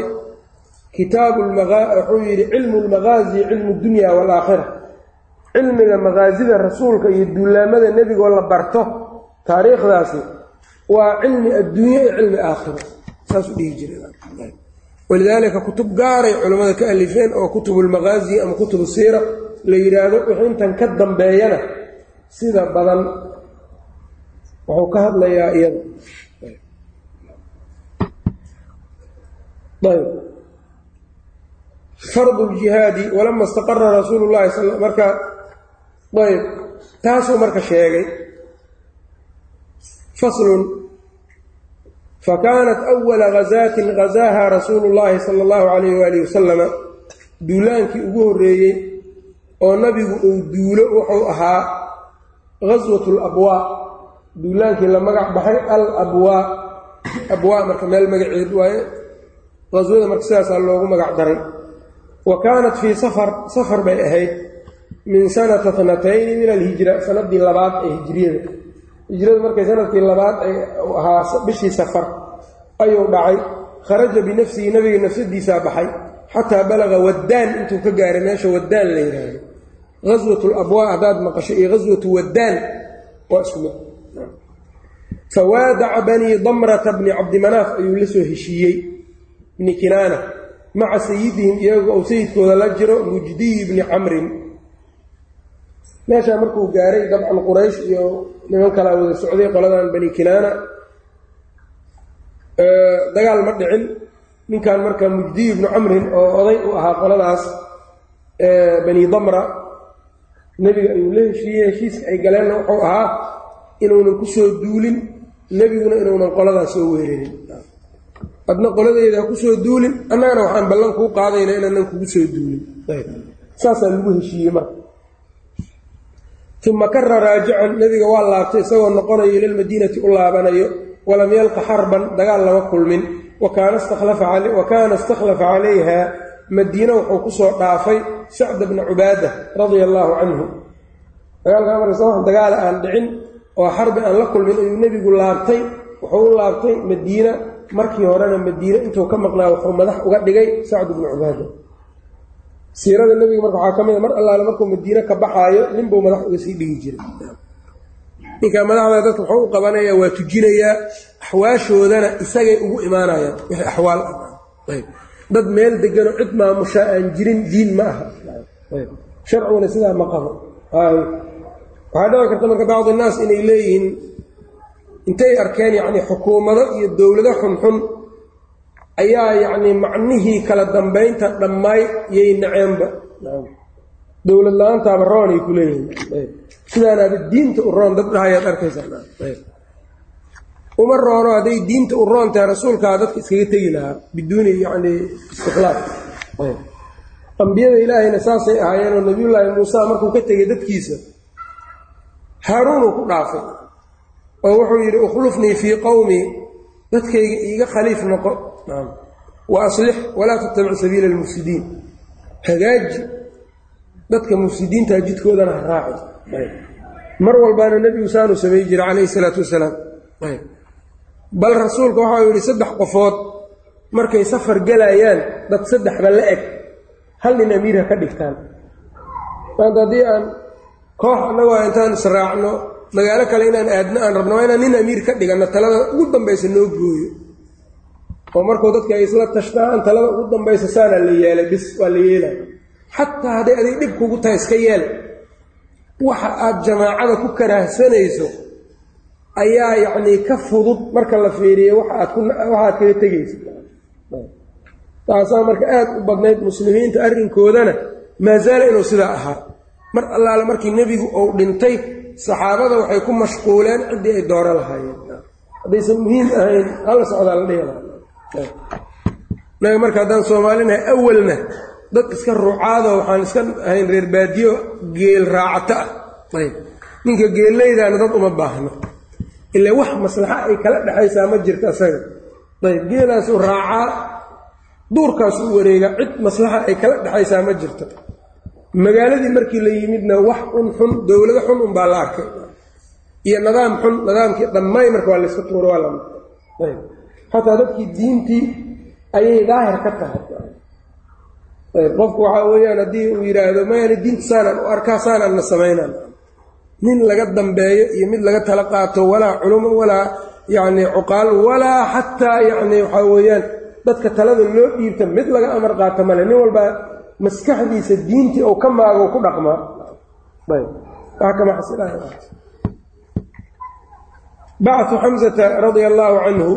kitaabu wuxuu yidhi cilmu lmaqaasi cilmu dunya waalaakhira cilmiga maqaasida rasuulka iyo duulaamada nebigoo la barto taariikhdaasi waa cilmi adduunye iyo cilmi aakhiro. Saasuu dhihi jiray. Walidaalika kutub gaaray culammada ka alifeen oo kutubulmaqaasi ama kutubu siira la yidhaahdo wixii ka dambeeyana sida badan wuxuu ka hadlayaa iyada fardu ljihaadi walama istaqara rasuulu llahi marka ayb taasuu marka sheegay faslun fakaanat awala gazaatin gazaaha rasuulu llaahi sala allahu calayh waalihi wasalama duulaankii ugu horreeyey oo nabigu uu duulo wuxuu ahaa gaswat alabwaa duulaankii la magac baxay al abwaa abwaa marka meel magaceed waaye qaswada marka sidaasaa loogu magac daray. Wa kaanat fii safar safar bay ahayd min sanata tnatayni min alhijra sanadii labaad ee hijriyada. Hijradu markay sannadkii labaad ay ahaa bishii safar ayuu dhacay. Kharaja binafsihi nabiga nafsadiisaa baxay xataa balaga waddaan intuu ka gaaray meesha waddaan la yidhaahdo gaswat labwaa haddaad maqasho iyo gaswatu waddaan waa isku mid. Fawaadaca banii damrata bni cabdimanaaf ayuu la soo heshiiyey. Bni kinaana maca sayidihim iyaga ou sayidkooda la jiro mujdiyi bni camrin meeshaa markuu gaaray dabcan quraysh iyo niman kalaa wada socday qoladan bani kinaana dagaal ma dhicin. Ninkan marka mujdiyi bnu camrin oo oday u ahaa qoladaas bani damra nebiga ayuu la heshiiyey heshiiska ay galeenna wuxuu ahaa inuunan ku soo duulin nebiguna inuunan qoladaas soo weerarin adna qoladeyda ha ku soo duulin annagana waxaan ballan kuu qaadayna inaanan kugu soo duulin. Saasaa lagu heshiiyey marka uma kara raajican nebiga waa laabtay isagoo noqonayo ilalmadiinati u laabanayo walam yalqa xarban dagaal lama kulmin. Wa kaana istakhlafa calayha madiina wuxuu ku soo dhaafay sacda bna cubaada radia allaahu canhu dagaalkaa markasa wax dagaala aan dhicin oo xarbi aan la kulmin ayuu nebigu laabtay. Wuxuu u laabtay madiina. Markii horena madiine intuu ka maqnaa wuxuu madax uga dhigay sacd bnu cubaada siirada nebiga marka waxaa ka mid a mar allaale markuu madiine ka baxaayo ninbuu madax uga sii dhigi jiray. Ninkaa madaxda dadka wuxuu u qabanayaa waa tujinayaa axwaashoodana isagay ugu imaanayaan wixii axwaal ah. Dad meel deganoo cid maamushaa aan jirin diin ma aha. Sharciguna sidaa ma qabo. Waxaa dhici karta marka bacdi innaas inay leeyihiin intay arkeen yacni xukuumado iyo dowlado xunxun ayaa yacnii macnihii kala dambaynta dhammaay yay naceenba. Dowlad la'aantaaba roon ay ku leeyihiin. Sidaanaaba diinta u roon dad dhahayaad arkaysaa. Uma roono hadday diinta u roon tahay rasuulkaa dadka iskaga tegi lahaa biduuni yacni istiqlaal. Ambiyada ilaahayna saasay ahaayeenoo nabiyullaahi muuse markuu ka tegay dadkiisa haaruunuu ku dhaafay. Oo wuxuu yidhi ukhlufnii fii qowmii dadkayga iiga khaliif noqo wa aslix walaa tattabic sabiila almufsidiin. Hagaaji dadka mufsidiinta jidkoodana ha raaci mar walbaana nebigu saanuu samay jiray calayhi isalaatu wasalaam. Bal rasuulka waxau yidhi saddex qofood markay safar gelayaan dad saddexba la eg. Hal nin amiir ha ka dhigtaan. Maanta haddii aan koox annagoo intaan israacno magaalo kale inaan aadno aan rabno waa inaan nin amiir ka dhiganno talada ugu dambaysa noo gooyo oo markuu dadka ay isla tashtaan talada ugu dambaysa saanaa la yeelay bis waa la yeelay. Xataa hadday adig dhib kugu tahay iska yeel waxa aad jamaacada ku karaahsanayso ayaa yacnii ka fudud marka la fiiriyo waxa aad kuwaxaad kaga tegaysa taasaa marka aad u badnayd muslimiinta arrinkoodana maa zaala inuu sidaa ahaa. Mar allaale markii nebigu uu dhintay saxaabada waxay ku mashquuleen ciddii ay dooro lahaayeen. Haddaysan muhiim ahayn hala socdaa la dhihi lahaa naga marka haddaan soomaalinahay awalna dad iska ruucaado waxaan iska ahayn reer baadiyo geel raacato ah. Ayb. Ninka geellaydaana dad uma baahno. Ilaa wax maslaxa ay kala dhexaysaa ma jirto asaga. Ayb. Geelaasuu raacaa duurkaasuu wareegaa cid maslaxa ay kala dhexaysaa ma jirto magaaladii markii la yimidna wax un xun dowlado xun unbaa la arkay. Iyo nidaam xun nidaamkii dhammay marka waa layska tuuro waa ayb xataa dadkii diintii ayay daahir ka tahay. Qofku waxaa weeyaan haddii uu yidhaahdo mayani diinta saanaan u arkaa saanaanna samaynaan nin laga dambeeyo iyo mid laga tala qaato walaa culumo walaa yacni cuqaal walaa xataa yacni waxaa weeyaan dadka talada loo dhiibta mid laga amar qaato male nin walbaa maskaxdiisa diintii ou ka maago ku dhaqmaa bactu xamsata radia allaahu canhu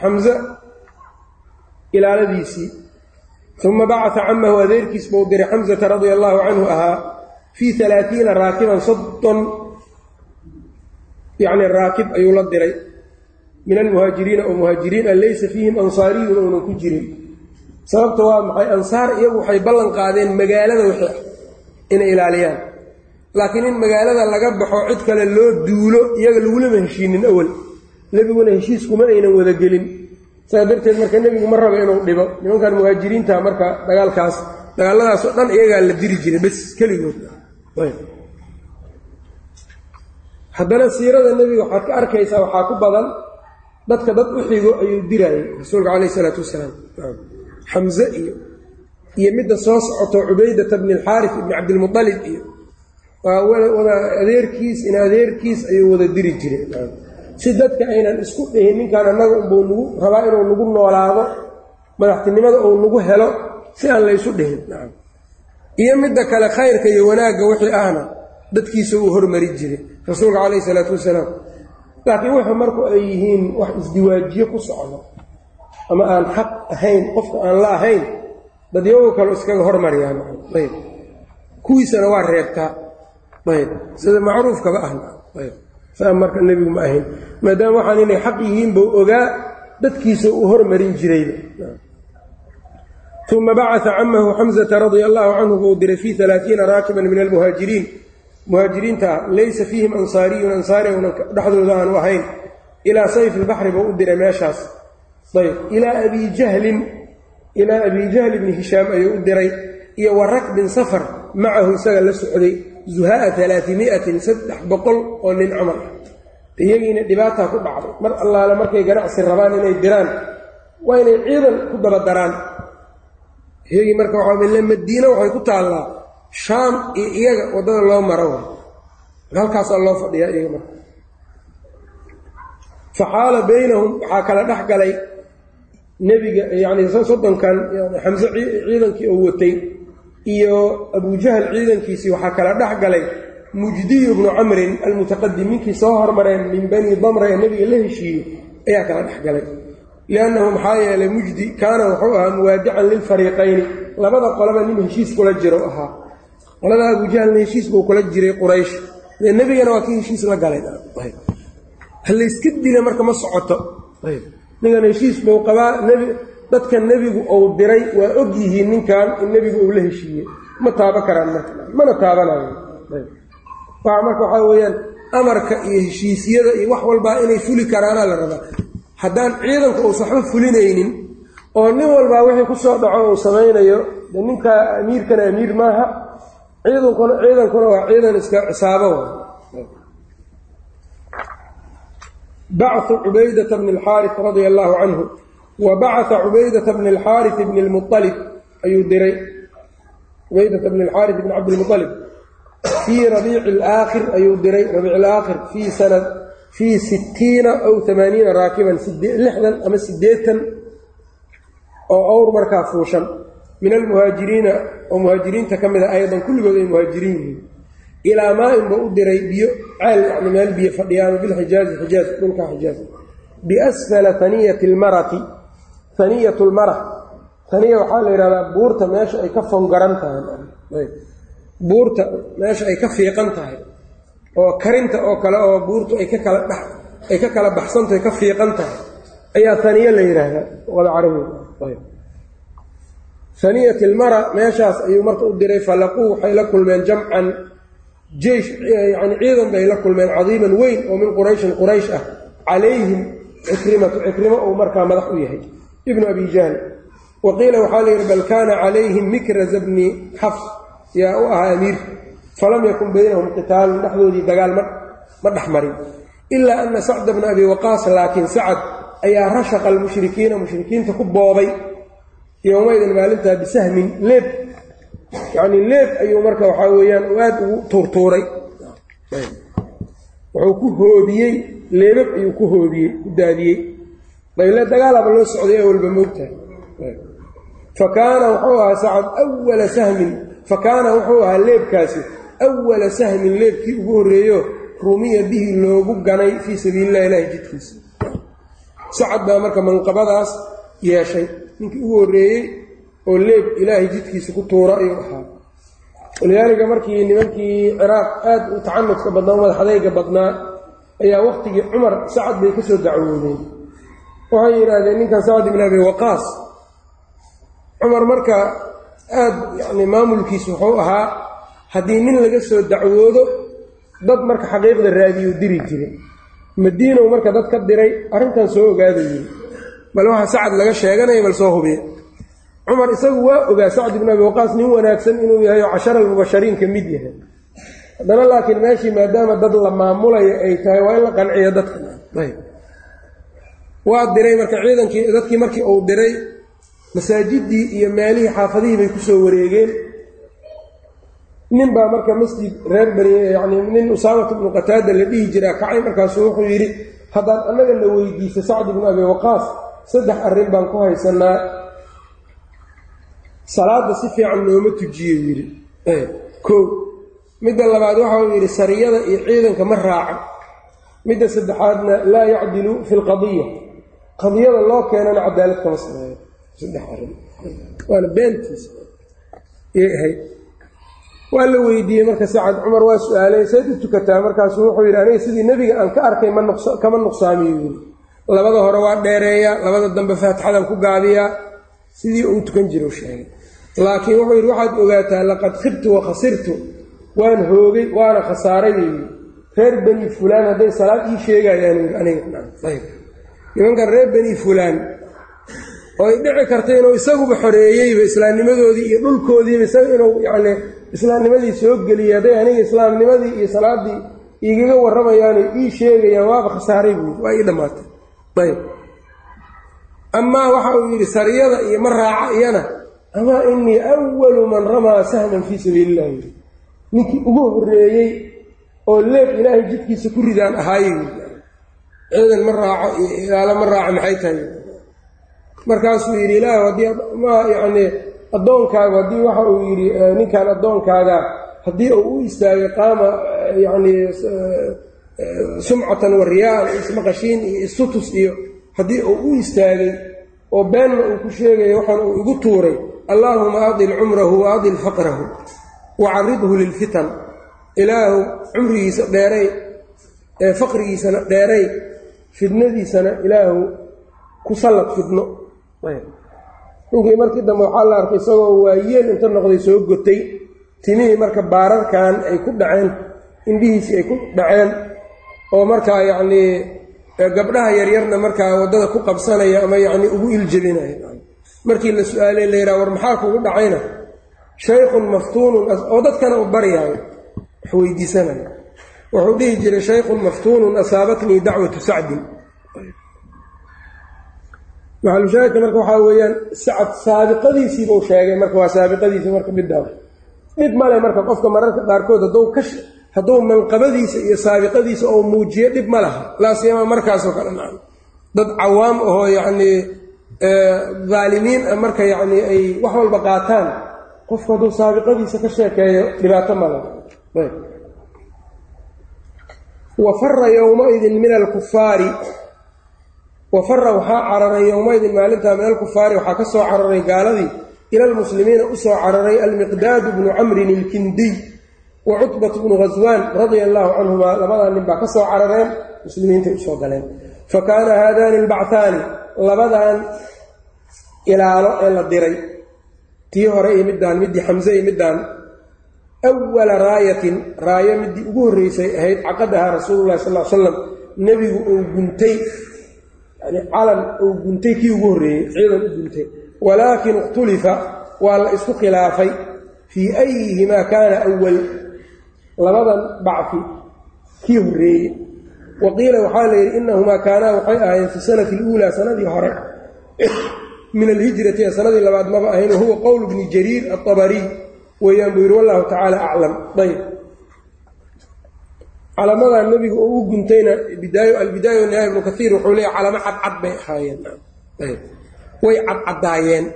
xamse ilaaladiisii uma bacata camahu adeerkiis buu diray xamsata radia allaahu canhu ahaa fii alaaiina raakiban soddon yacni raakib ayuu la diray. Min almuhaajiriina oo muhaajiriin an laysa fiihim ansaariyun ounan ku jirin. Sababta waa maxay? Ansaar iyagu waxay ballan qaadeen magaalada wixii ah inay ilaaliyaan. Laakiin in magaalada laga baxo cid kale loo duulo iyaga lagulama heshiinin awal nebiguna heshiiskuma aynan wadagelin. Saas darteed marka nebigu ma rabo inuu dhibo. Nimankan muhaajiriinta marka dagaalkaas dagaalladaasoo dhan iyagaa la diri jiray bes keligood. Haddana siirada nebiga waxaad ka arkaysaa waxaa ku badan dadka dad u xigo ayuu diraayay rasuulka calayh isalaatu wasalaam. Xamse iyo iyo midda soo socoto cubaydata bni alxaaris ibni cabdilmualib iyo waa adeerkiis in adeerkiis ayuu wada diri jiray si dadka aynan isku dhihin ninkan annaga unbuu nagu rabaa inuu nagu noolaado madaxtinimada uu nagu helo si aan laysu dhihin. Iyo midda kale khayrka iyo wanaagga wixii ahna dadkiisa uu hormari jiray rasuulka calayhi isalaatu wasalaam. Laakiin wuxuu marku ay yihiin wax isdiwaajiyo ku socdo ama aan xaq ahayn qofka aan la ahayn dadyago kale iskaga hormariyaan ayb. Kuwiisana waa reebtaa. Ayb. Sida macruufkaba ayb saa marka nebigu ma ahayn. Maadaama waxaan inay xaq yihiin buu ogaa dadkiisa uu hormarin jirayba uma bacata camahu xamsata radia allahu canhu buu diray fii alaaiina raakiban min almuhaajiriin. Muhaajiriinta ah laysa fiihim ansaariyun ansaari una dhexdooda aanu ahayn. Ilaa sayfi lbaxri buu u diray meeshaas. Ayb ilaa abi jahlin ilaa abi jahl bni hishaam ayuu u diray. Iyo wa rakbin safar macahu isaga la socday zuhaaa alaatimiatin saddex boqol oo nin camal iyagiina dhibaataa ku dhacday mar allaale markay ganacsi rabaan inay diraan waa inay ciidan ku daba daraan. Iyagii marka waxaa madiina waxay ku taallaa shaam iyo iyaga waddada loo maro. Halkaasaa loo fadhiyaa iyaga marka. Faxaala baynahum waxaa kala dhex galay nebiga yacni soddonkan xamse ciidankii oo watay iyo abujahl ciidankiisii waxaa kala dhex galay mujdiyu bnu camrin almutaqadim ninkii soo hormareen min bani damra ee nebiga la heshiiyey ayaa kala dhex galay. Liannahu maxaa yeelay mujdi kaana wuxuu ahaa muwaadican lilfariiqayni labada qolaba nin heshiis kula jiro ahaa. Qolada abujahlna heshiis buu kula jiray quraysh. Dee nebigana waa kii heshiis la galay. Halayska dila marka ma socoto. Ninkan heshiis buu qabaa dadka nebigu uu diray waa og yihiin ninkan in nebigu uu la heshiiyey. Ma taaba karaan marka mana taabanayo waa marka waxaa weeyaan amarka iyo heshiisyada iyo wax walbaa inay fuli karaanaa la rabaa. Haddaan ciidanku uusa waxba fulinaynin oo nin walbaa wixii ku soo dhaco uu samaynayo de ninka amiirkana amiir maaha ciidankuna ciidankuna waa ciidan iska cisaabo bachu cubaydata bni alxaaris radia allaahu canhu wa bacaa cubaydata bni alxaaris bni lmualib ayuu diray cubaydata bni alxaaris bni cabdilmualib fii rabiici alaakhir ayuu diray rabiic alaakhir fii sanad fii sittiina aw amaaniina raakiban lixdan ama siddeetan oo awr markaa fuushan min almuhaajiriina oo muhaajiriinta ka mida aydan kulligood ay muhaajiriin yihiin ilaa maa-in buu u diray biyo ceel yani meel biyo fadhiyaano bilxijaazi xijaaz dhulka xijaaz biasfala haniyati lmarati haniyat lmara haniya waxaa la yidhahdaa buurta meesha ay ka fongaran tahay. Buurta meesha ay ka fiiqan tahay. Oo karinta oo kale oo buurtu ay ka kala dhex ay ka kala baxsantahay ka fiiqan tahay. Ayaa haniye la yidhaahdaa luqada carabiga haniyat ilmara meeshaas ayuu marka u diray falaquu waxay la kulmeen jamcan. Jeish yani ciidan bay la kulmeen cadiiman weyn oo min qurayshin quraysh ah. Calayhim cikrimatu cikrimo uu markaa madax u yahay ibnu abi jahl. Wa qiila waxaa la yidhi bal kaana calayhim mikraza bni xafs yaa u ahaa amiir. Falam yakun baynahum qitaalun dhexdoodii dagaal ma dhex marin. Ilaa ana sacda bna abi waqaas laakiin sacad ayaa rashaqa almushrikiina mushrikiinta ku boobay yowmaydin maalintaa bisahmin leeb. Yacnii leeb ayuu marka waxaa weeyaan u aada ugu tuurtuuray. Wuxuu ku hoobiyey leebab ayuu ku hoobiyey ku daadiyey dayle dagaalaba loo socday ee walba moogtahay fa kaana wuxuu ahaa sacad awala sahmin fa kaana wuxuu ahaa leebkaasi awala sahmin leebkii ugu horreeyo rumiya bihi loogu ganay fii sabiilillahi ilaahi jidkiisa. Sacad baa marka manqabadaas yeeshay ninkii ugu horreeyey oo leeb ilaahay jidkiisa ku tuura ayuu ahaa. Walidaalika markii nimankii ciraaq aad u tacanudka badnaa madaxadayga badnaa ayaa wakhtigii cumar sacad bay ka soo dacwoodeen waxay yidhaahdeen ninkan sacad ibn abi waqaas. Cumar marka aad yacni maamulkiisu wuxuu ahaa haddii nin laga soo dacwoodo dad marka xaqiiqda raadiyuu diri jiray. Madiinow marka dad ka diray arrintan soo ogaada bal waxa sacad laga sheeganaya bal soo hubiya cumar isagu waa ogaa sacd ibn abi waqaas nin wanaagsan inuu yahay oo cashara almubashariin ka mid yahay. Haddana laakiin meeshii maadaama dad la maamulayo ay tahay waa in la qanciyo dadka waa diray marka ciidankii dadkii markii uu diray masaajidii iyo meelihii xaafadihii bay ku soo wareegeen. Nin baa marka masjid reer bani yani nin usaamat ibnu qataada la dhihi jiraa kacay markaasuu wuxuu yidhi haddaan annaga la weydiisa sacd ibnu abi waqaas saddex arrin baan ku haysanaa salaada si fiican nooma tujiyo yidhi. Kow midda labaad waxa uu yidhi sariyada iyo ciidanka ma raaco. Midda saddexaadna laa yacdilu fi lqadiya qadiyada loo keenana cadaalad kama sameeyo. Saddex arrin. Waana beentiisa. Yay ahayd. Waa la weydiiyey marka sacad cumar waa su'aalay sayd u tukataa. Markaasu wuxuu yidhi aniga sidii nebiga aan ka arkay kama nuqsaamiyo. Yiri labada hore waa dheereeyaa labada dambe faatixadan ku gaabiyaa sidii uu tukan jiro sheegay. Laakiin wuxuu yidhi waxaad ogaataa laqad khibtu wa khasirtu. Waan hoogay waana khasaaray. Yii reer beni fulaan hadday salaad ii sheegayaan aniganimankan reer beni fulaan oo ay dhici karta inuu isaguba xoreeyeyba islaamnimadoodii iyo dhulkoodiiba isaga inuu yacni islaamnimadii soo geliyay hadday aniga islaamnimadii iyo salaaddii igaga warramayaanay ii sheegayaan waaba khasaaray buui waa ii dhammaatay ayb amaa waxa uu yidhi sariyada iyo ma raaca iyana amaa inii awalu man ramaa sahman fii sabiili illahi ninkii ugu horreeyey oo leeb ilaahay jidkiisa ku ridaan ahaaye ciidan ma raaco iyo ilaalo ma raaco maxay tahay? Markaasuu yidhi ilaah haddii ma yacnii addoonkaaga haddii waxa uu yidhi ninkan addoonkaaga haddii uu u istaagay qaama yacnii sumcatan wa riyaa-an ismaqashiin iyo istutus iyo haddii uu u istaagay oo beenna uu ku sheegayo waxaan uu igu tuuray allaahuma adil cumrahu wa adil faqrahu wa caridhu lilfitan ilaahu cumrigiisa dheeray ee faqrigiisana dheeray fidnadiisana ilaahu ku sallad fidno ninkii markii dambe waxaa la arkay isagoo waayeel inta noqday soo gotay. Timihii marka baararkan ay ku dhaceen indhihiisii ay ku dhaceen oo markaa yacnii gabdhaha yaryarna markaa waddada ku qabsanaya ama yacnii ugu iljebinaya markii la su'aalay la yidhaha war maxaa kugu dhacayna? Shaykhun maftuunun oo dadkana u baryaayo wax weydiisanaya wuxuu dhihi jiray shaykhun maftuunun asaabatnii dacwatu sacdin. Maxalushaahidka marka waxaa weeyaan sacad saabiqadiisiibuu sheegay marka waa saabiqadiisii marka middaa mid male marka qofka mararka qaarkood hadduu ka hadduu manqabadiisa iyo saabiqadiisa oo muujiyo dhib ma laha. Laasiyama markaasoo kale nacam dad cawaam ahoo yacnii daalimiin ah marka yacnii ay wax walba qaataan. Qofku hadduu saabiqadiisa ka sheekeeyo dhibaato ma laha wa fara yowmaidin min alkufaari wa fara waxaa cararay yowmaidin maalintaa min alkufaari waxaa ka soo cararay gaaladii. Ila almuslimiina u soo cararay almiqdaadu bnu camrin ilkindiy wa cutbat bnu ghaswaan radia allaahu canhumaa labadaa nin baa ka soo carareen muslimiintay u soo galeen. Fa kaana haadaani albacthaani labadan ilaalo ee la diray. Tii hore iyo middaan middii xamse iyo middaan awala raayatin raayo midii ugu horreysay ahayd caqadahaa rasuululahi sal l slam nebigu uu guntay yani calan uu guntay kii ugu horreeyey ciidan u guntay. Walaakin ikhtulifa waa la isku khilaafay fii ayihimaa kaana awal labadan bacfi kii horreeyey wa qiila waxaa la yidhi inahumaa kaanaa waxay ahaayeen fi sanati aluulaa sanadii hore min alhijrati ee sanadii labaad maba ahayn wahuwa qowlu bni jariir aabariy weyaan buu yidhi wallahu tacaala aclam. Ayb calamadan nebiga oo u guntayna albidaaya wanihaaya ibnu kaiir wuxuu leeya calamo cadcad bay ahaayeen. Way cadcadaayeen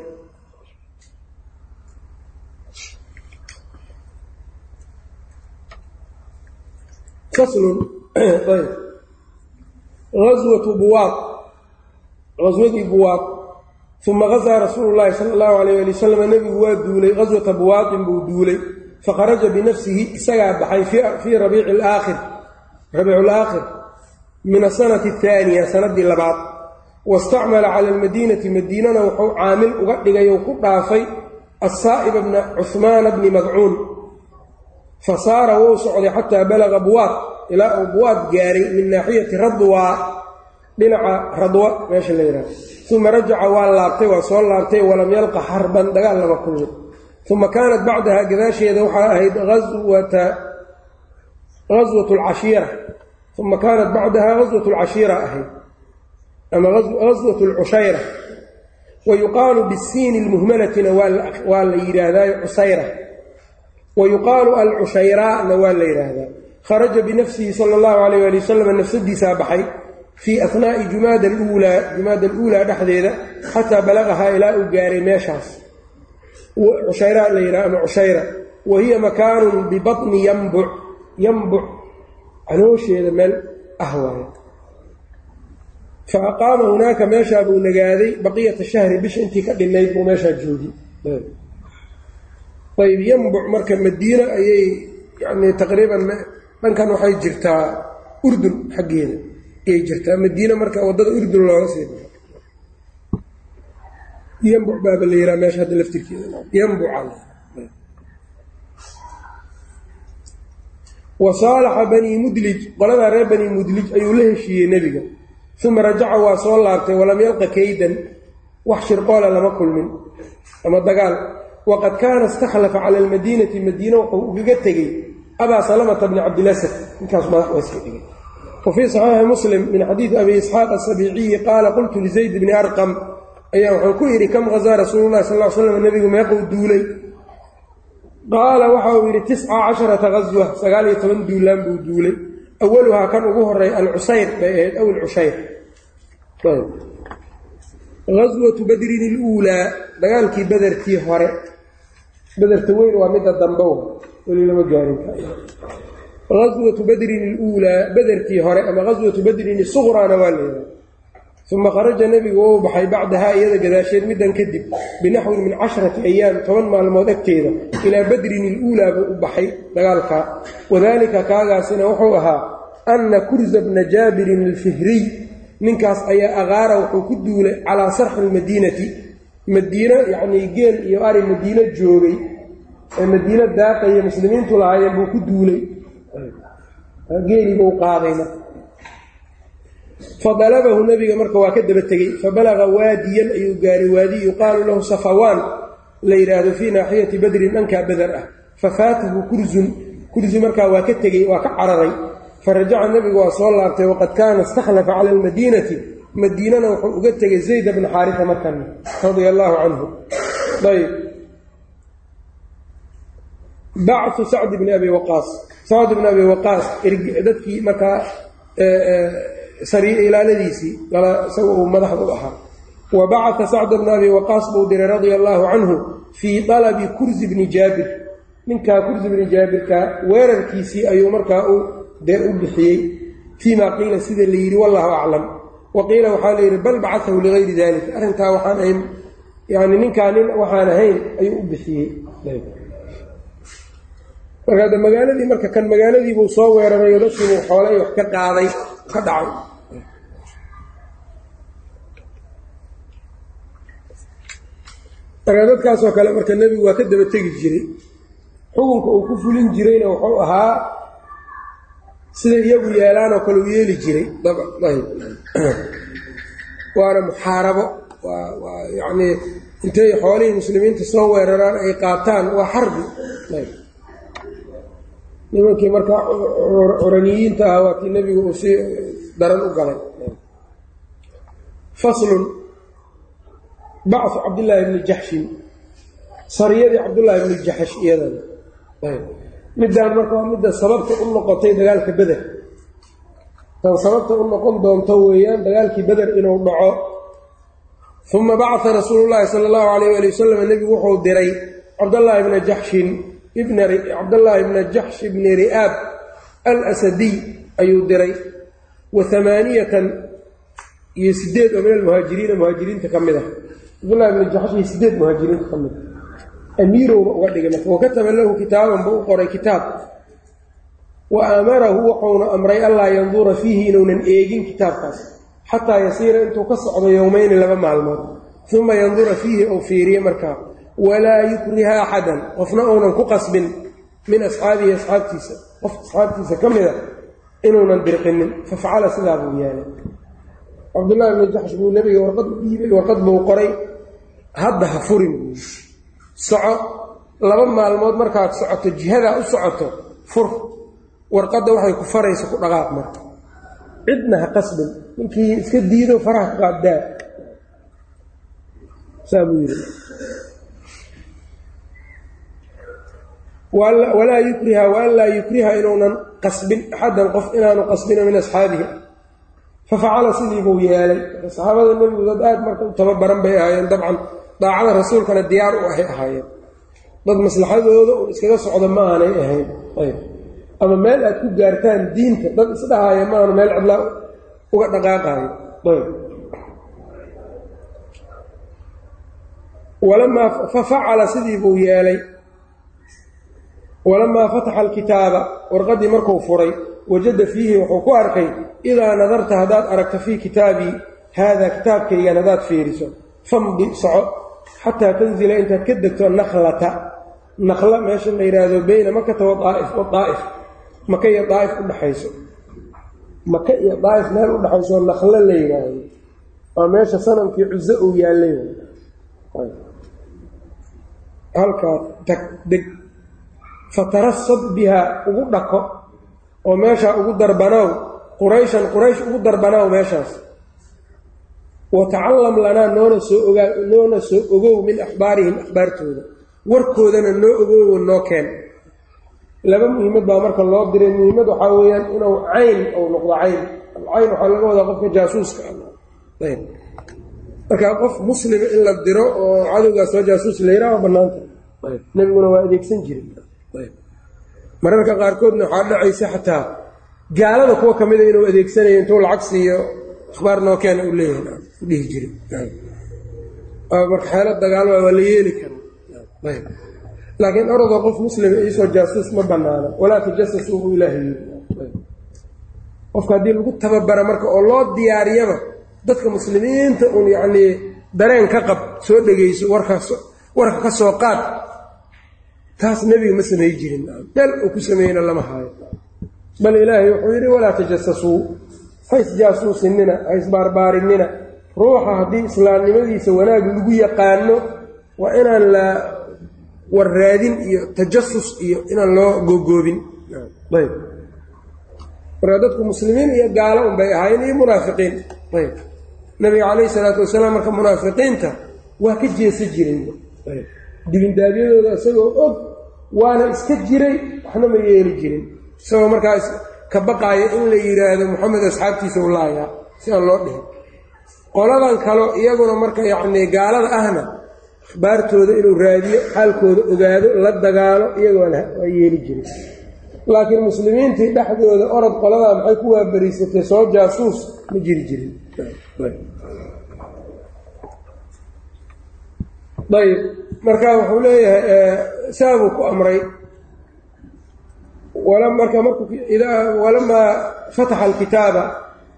aswatu buwaaq aswadii buwaaq uma gazaa rasuulu llaahi sala allahu alayh ali wasalam nebigu waa duulay qaswata buwaaqin buu duulay fakharaja binafsihi isagaa baxay fii rabiici laakhir min asanati ahaaniya sanadii labaad wastacmala cala almadiinati madiinana wuxuu caamil uga dhigay ou ku dhaafay assaa'iba bna cuhmaana bni madcuun fa saara wou socday xataa balaga buwaaq ilaa uu buwaaq gaaray min naaxiyati radwa dhinaca radwa meesha la yidhaha uma rajaca waa laabtay waa soo laabtay walam yalqa xarban dagaal lama kulmin. Uma kaanat bacdaha gadaasheeda waxaa ahayd awata aswat lcashiira uma kaanat bacdaha gaswat lcashiira ahayd ama gaswat lcushayra wa bisiini lmuhmalatina waa la yidhaahdayo cusayra. Wa yuqaalu alcushayraana waa la yidhaahdaa. Kharaja binafsihi sala allahu alayh ali wasalam nafsadiisaa baxay fii ahnaai jumaada aluulaa jumaada aluulaa dhexdeeda xataa balagahaa ilaa uu gaaray meeshaas. Cushayra la yidhaha ama cushayra wa hiya makaanun bibatni yambuc yambuc caloosheeda meel ah waaye. Fa aqaama hunaaka meeshaa buu nagaaday baqiyata shahri bisha intii ka dhinayd buu meeshaa joogi ayb yambuc marka madiina ayay yani taqriiban dhankan waxay jirtaa urdun xaggeeda ayay jirtaa. Madiina marka waddada urdun looga sii bao yambuc baaba la yihaha meesha hadda laftirkeeda. Yambuca wa saalaxa banii mudlij qoladaa reer banii mudlij ayuu la heshiiyey nebiga. Uma rajaca waa soo laabtay walam yalqa kaydan wax shirqoola lama kulmin ama dagaal. Waqad kaana istakhlafa cala almadiinati madiina wuxuu ugaga tegey abaa salamata bni cabdilasad ninkaas madax dhigay wa fii saxiixi muslim min xadiidi abi isxaaq asabiiciyi qaala qultu lizayd bni arqam ayaa wuxuu ku yidhi kam hazaa rasuulu llahi sal l slam nebigu meequu duulay qaala waxa uu yidhi tisca casharata gaswa sagaal iyo toban duulaan buu duulay awaluhaa kan ugu horay alcusayr bay ahayd aw alcushayr gaswatu badrin iluulaa dagaalkii bedertii hore bederta weyn waa midda dambow gaswatu badrin iluulaa bedertii hore ama gaswatu badrin isuqraana waa leedahay uma kharaja nebigu ou baxay bacdahaa iyada gadaasheed middan kadib binaxwin min casharati ayaam toban maalmood agteeda ilaa badrin iluulaa buu u baxay dagaalkaa wadaalika kaagaasina wuxuu ahaa anna kurza bna jaabirin alfihriy ninkaas ayaa aqaara wuxuu ku duulay calaa sarxi almadiinati madiino yacnii geel iyo ari madiino joogay ee madiino daaqaya muslimiintu lahaayeen buu ku duulay geelibuu qaaday marka fadalabahu nebiga marka waa ka daba tegey. Fabalaga waadiyan ayuu gaaray waadi yuqaalu lahu safawaan la yidhaahdo fii naaxiyati badrin dhankaa beder ah. Fafaatahu kurzun. Kurzi markaa waa ka tegey waa ka cararay. Farajaca nebigu waa soo laabtay waqad kaana istakhlafa cala almadiinati. Madiinana wuxuu uga tegay zayd bna xaarisa markana radia allaahu canhu ayb bachu sacd bni abi waqaas. Sacd bni abi waqaas dadkii markaa sariir ilaaladiisii isaga uu madaxda u ahaa. Wa bacata sacd bna abi waqaas buu diray radia allaahu canhu fii alabi kursi bni jaabir. Ninkaa kursi bni jaabirka weerarkiisii ayuu markaa dee u bixiyey. Fii qiila sida la yidhi wallahu aclam. Wa qiila waxaa la yidhi bal bacatahu ligayri dalik arrintaa waxaan ahayn yani ninkaa nin waxaan ahayn ayuu u bixiyey marka hadda magaaladii marka kan magaaladiibuu soo weerarayo dadkiibuu xoolay wax ka qaaday ka dhacay. Marka dadkaasoo kale marka nebigu waa ka daba tegi jiray. Xukunka uu ku fulin jirayna wuxuu ahaa sida iyagu yeelaanoo kale u yeeli jiray. Waana muxaarabo. Waa yacnii intay xoolihii muslimiinta soo weeraraan ay qaataan waa xarbi nimankii marka curaniyiinta ah waa kii nebigu uu si daran u galay. Faslun bachu cabdillaahi bni jaxshin sariyadii cabdullaahi bni jaxsh iyadana middaan marka waa midda sababta u noqotay dagaalka beder tan sababta u noqon doonto weeyaan dagaalkii beder inuu dhaco. Uma bacaa rasuulu llaahi sala allahu alayh ali wasalam nebigu wuxuu diray cabdallaahi bna jaxshin cabdallaahi bna jaxsh bni ri'aab alasadiy ayuu diray. Wa amaaniyatan iyo sideed oo min almuhaajiriina muhaajiriinta ka mid ah. Cabdullahi bna jaxsh iyo sideed muhaajiriinta ka mid ah. Amiirowba uga dhigay marka. Wakataba lahu kitaaban buu u qoray kitaab. Wa aamarahu wuxuuna amray allaa yandura fiihi inuunan eegin kitaabkaas. Xataa yasiira intuu ka socdo yowmeyni laba maalmood. Uma yandura fiihi ou fiiriye markaa walaa yukriha axadan. Qofna uunan ku qasbin min asxaabihi asxaabtiisa. Qof asxaabtiisa ka mida inuunan dirqinin. Fafacala sidaa buu yeelay cabdullahi bni jaxsh buu nebiga warqad dhiibay warqad buu qoray. Hadda ha furin buu soco laba maalmood markaad socoto jihadaa u socoto fur. Warqadda waxay ku faraysa ku dhaqaaq marka. Cidna ha qasbin. Ninkii iska diido faraha ka qaaddaa. Saa buu yidhi walaa yukriha waan laa yukriha inuunan qasbin axaddan qof inaanu qasbino min asxaabihi fafacala sidii buu yeelay. Saxaabada nebigu dad aad marka u tababaran bay ahaayeen dabcan daacada rasuulkana diyaar u ahay ahaayeen. Dad maslaxadooda un iskaga socda ma aanay ahayn. Ayb. Ama meel aad ku gaartaan diinta dad isdhahaaya maanu meel cidlaa uga dhaqaaqaayo ayb. Walamaa fafacala sidii buu yeelay walamaa fataxa alkitaaba warqaddii markuu furay wajada fiihi wuxuu ku arkay idaa nadarta haddaad aragto fii kitaabii haadaa kitaabkaygan haddaad fiiriso famdi soco xataa tanzila intaad ka degto nakhlata nakla meesha la yidhaahdo beyna makata waaa'if waaa'if maka iyo daa'if u dhexayso maka iyo daa'if meel u dhexayso naklo la yidhaahdo waa meesha sanamkii cuso uu yaallay halkaa tag deg fatarasad bihaa ugu dhako oo meeshaa ugu darbanaaw qurayshan quraysh ugu darbanaaw meeshaas. Wa tacalam lanaa noona soo ogaa noona soo ogow min akhbaarihim akhbaartooda. Warkoodana noo ogowo noo keen. Laba muhiimad baa marka loo diray. Muhiimad waxaa weeyaan inuu cayn ou noqdo cayn. Alcayn waxaa laga wadaa qofka jaasuuska ayb. Marka qof muslima in la diro oo cadowgaas soo jaasuus la yidhaha bannaanta nebiguna waa adeegsan jiray mararka qaarkoodna waxaa dhacaysa xataa gaalada kuwa ka mida inuu adeegsanayo intuu lacag siiyo akhbaar noo keena u leeyahay u dhihi jiray marka xeelo dagaal waa la yeeli karaa laakiin orodoo qof muslima iisoo jaasuus ma banaana walaa tajasasuu buu ilaahay. Yiri qofka haddii lagu tababara marka oo loo diyaariyaba dadka muslimiinta uun yacnii dareen ka qab soo dhegeyso warkaas warka ka soo qaad taas nebiga ma samey jirin. Meel uu ku sameeyeyna lama haayo bal ilaahay wuxuu yidhi walaa tajasasuu. Haysjaasuusinina haysbaarbaarinina ruuxa haddii islaamnimadiisa wanaag lagu yaqaano waa inaan la warraadin iyo tajasus iyo inaan loo googoobin ayb. Marka dadku muslimiin iyo gaalo unbay ahaayeen iyo munaafiqiin. Ayb. Nabiga calayhi salaatu wasalaam marka munaafiqiinta waa ka jeesa jiray dibindaabyadooda isagoo og waana iska jiray waxna ma yeeli jirin. Isagoo markaas ka baqaaya in la yidhaahdo moxamed asxaabtiisa u laayaa si aan loo dhihin. Qoladan kalo iyaguna marka yacnii gaalada ahna akhbaartooda inuu raadiyo xaalkooda ogaado la dagaalo iyagoona waa yeeli jiray laakiin muslimiintii dhexdooda orod qoladaa maxay ku waabariisatay? Soo jaasuus ma jiri jirin. Ayb marka wuxuu leeyahay saabuu ku amray. Walamaa fataxa alkitaaba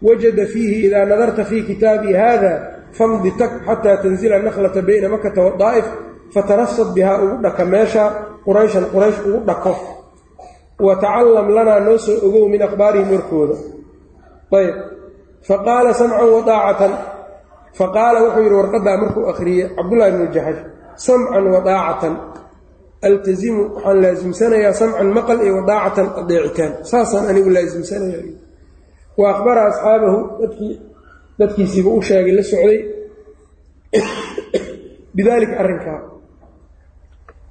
wajada fiihi idaa nadarta fii kitaabii hada famdi tak xataa tanzila nakhlata bayna makata wadaa'if fatarasad bihaa ugu dhaka meesha qurayshan quraysh ugu dhako. Wa tacalam lanaa noo soo ogow min akhbaarihim warkooda. Ayb. Faqaala samcan wadaacatan faqaala wuxuu yidhi warqaddaa markuu akhriyey cabdullahi bnu jaxash samcan wadaacatan. Altazimu waxaan laasimsanayaa samcan maqal iyo wadaacatan adeecitaan saasaan anigu laasimsanaya wa akhbara asxaabahu dadkii dadkiisiiba u sheegay la socday. Bidaalika arrinkaa.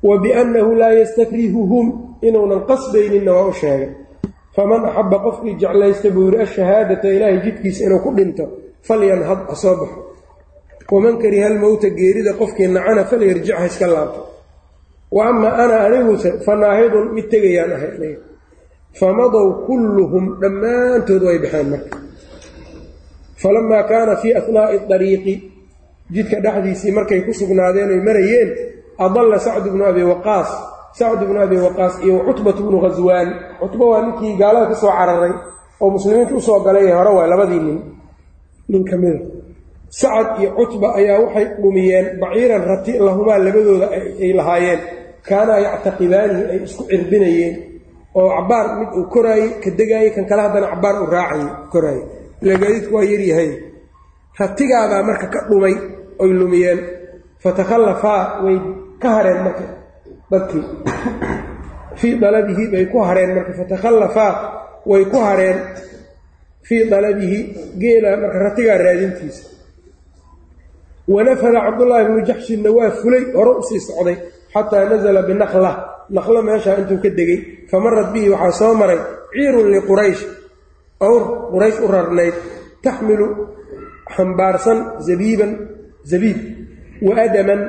Wa biannahu laa yastakrihuhum inuunan qasbayninna waa u sheegay. Faman axabba qofkii jeclaysta buu yidhi ashahaadata ilaahay jidkiisa inuu ku dhinto falyanhad ha soo baxo waman kariha almowta geerida qofkii nacana falyarjic ha iska laabto. Wa amaa ana aniguse fa naahidun mid tegayaan ahay aniga. Famadow kulluhum dhammaantood way baxeen marka. Falamaa kaana fii ahnaa'i dariiqi jidka dhexdiisii markay ku sugnaadeen oy marayeen adalla sacdu bnu abi waqaas. Sacdu bnu abi waqaas iyo cutbatu bnu khaswaan cutbo waa ninkii gaalada ka soo cararay oo muslimiinta u soo galay hore waay labadii nin. Nin ka mida sacad iyo cutba ayaa waxay dhumiyeen baciiran rati lahumaa labadooda ay lahaayeen. Kaanaa yactaqidaanihi ay isku cirbinayeen. Oo cabaar mid uu koraayey ka degaayey kan kale haddana cabaar uu raacay koraayey. Ila gaadiidku waa yaryahay ratigaadaa marka ka dhumay oy lumiyeen. Fatakhallafaa way ka hareen marka dadkii. Fii dalabihi bay ku hareen marka fatakhallafaa way ku hareen. Fii dalabihi geela marka ratigaa raadintiisa wanafada cabdullaahi bnu jaxshinna waa fulay hore u sii socday xataa nazala binakla naqlo meeshaa intuu ka degay famarad bihi waxaa soo maray ciirun liquraysh awr quraysh u rarnayd taxmilu xambaarsan zabiiban zabiib wa adaman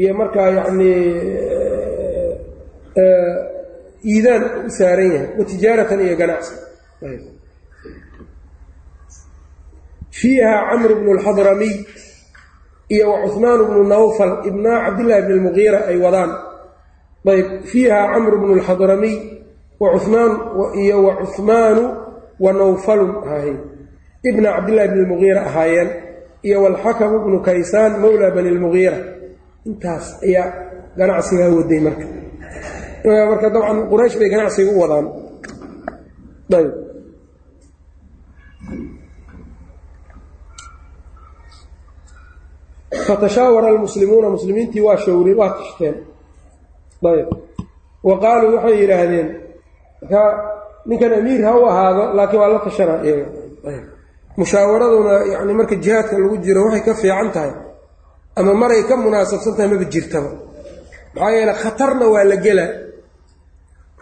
iyo markaa yacnii iidaan u saaran yahay wa tijaaratan iyo ganacsi fiiha camru bnu lxadramiy iyo wa cuhmaan bnu nawfal ibnaa cabdillaahi bni lmugiira ay wadaan. Ayb fiiha camru bnu lxadramiy wacumaan iyo wa cuhmaanu wa nawfalun ahaayeen. Ibna cabdillahi bni lmugiira ahaayeen iyo walxakamu bnu kaysaan mowla bani lmugiira intaas ayaa ganacsigaa waday marka. Marka dabcan quraysh bay ganacsiga u wadaan. Ayb fatashaawara almuslimuuna muslimiintii waa shawri waa tashteen ayb. Wa qaaluu waxay yidhaahdeen markaa ninkan amiir ha u ahaado laakiin waa la tashanaa iyaga mushaawaraduna yani marka jihaadka lagu jiro waxay ka fiican tahay ama maray ka munaasabsan tahay maba jirtaba. Maxaa yeele khatarna waa la gelaa.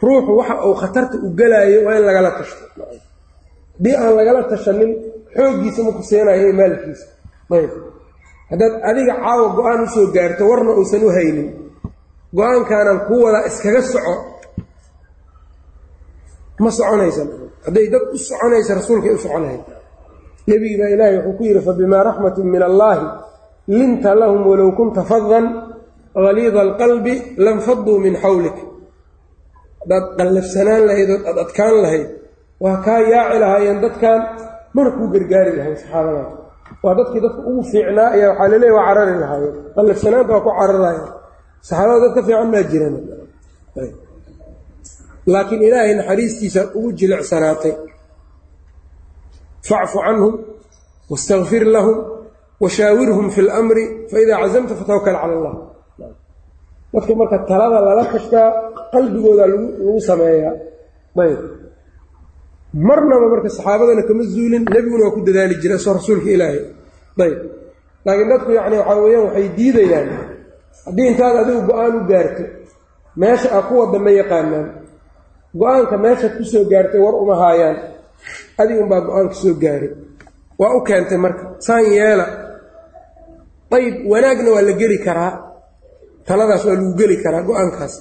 Ruuxu waxa uu khatarta u gelaayo waa in lagala tashto. Haddii aan lagala tashanin xooggiisa maku seenayo iyo maalkiisa. Ayb haddaad adiga caawa go'aan u soo gaarto warna uusan u haynin. Go'aankaanan kuu wadaa iskaga soco. Ma soconaysan. Hadday dad u soconaysa rasuulkay u soconahayd nebigi baa ilaahay wuxuu ku yidhi fabimaa raxmatin min allaahi linta lahum walow kunta fadan haliida alqalbi lam faduu min xawlik haddaad qallafsanaan lahayd ood ad adkaan lahayd waa kaa yaaci lahaayeen dadkan mana kuu gargaari lahayn saxaabadaas waa dadkii dadka ugu fiicnaa ayaa waxaa laleeya waa carari lahaayeen. Qallafsanaanta waa ku cararayeen saxaabada dad fiican maa jiran laakiin ilaahay naxariistiisa ugu jilicsanaatay. Facfu canhum wastakfir lahum washaawirhum fi lamri faidaa cazamta fatawakal cala allah. Dadka marka talada lala tashtaa qalbigooda lagu sameeyaa. Ayb marnaba marka saxaabadana kama zuulin nebiguna waa ku dadaali jira soo rasuulka ilaahay. Ayb laakiin dadku yacni waxaa weeyaan waxay diidayaan haddii intaad adigu go'aan u gaarto meesha a ku wadda ma yaqaanaan. Go'aanka meeshaad ku soo gaartay war uma haayaan. Adig unbaa go'aanka soo gaaray. Waa u keentay marka saan yeela. Ayb wanaagna waa la geli karaa. Taladaas waa lagu geli karaa go'aankaas.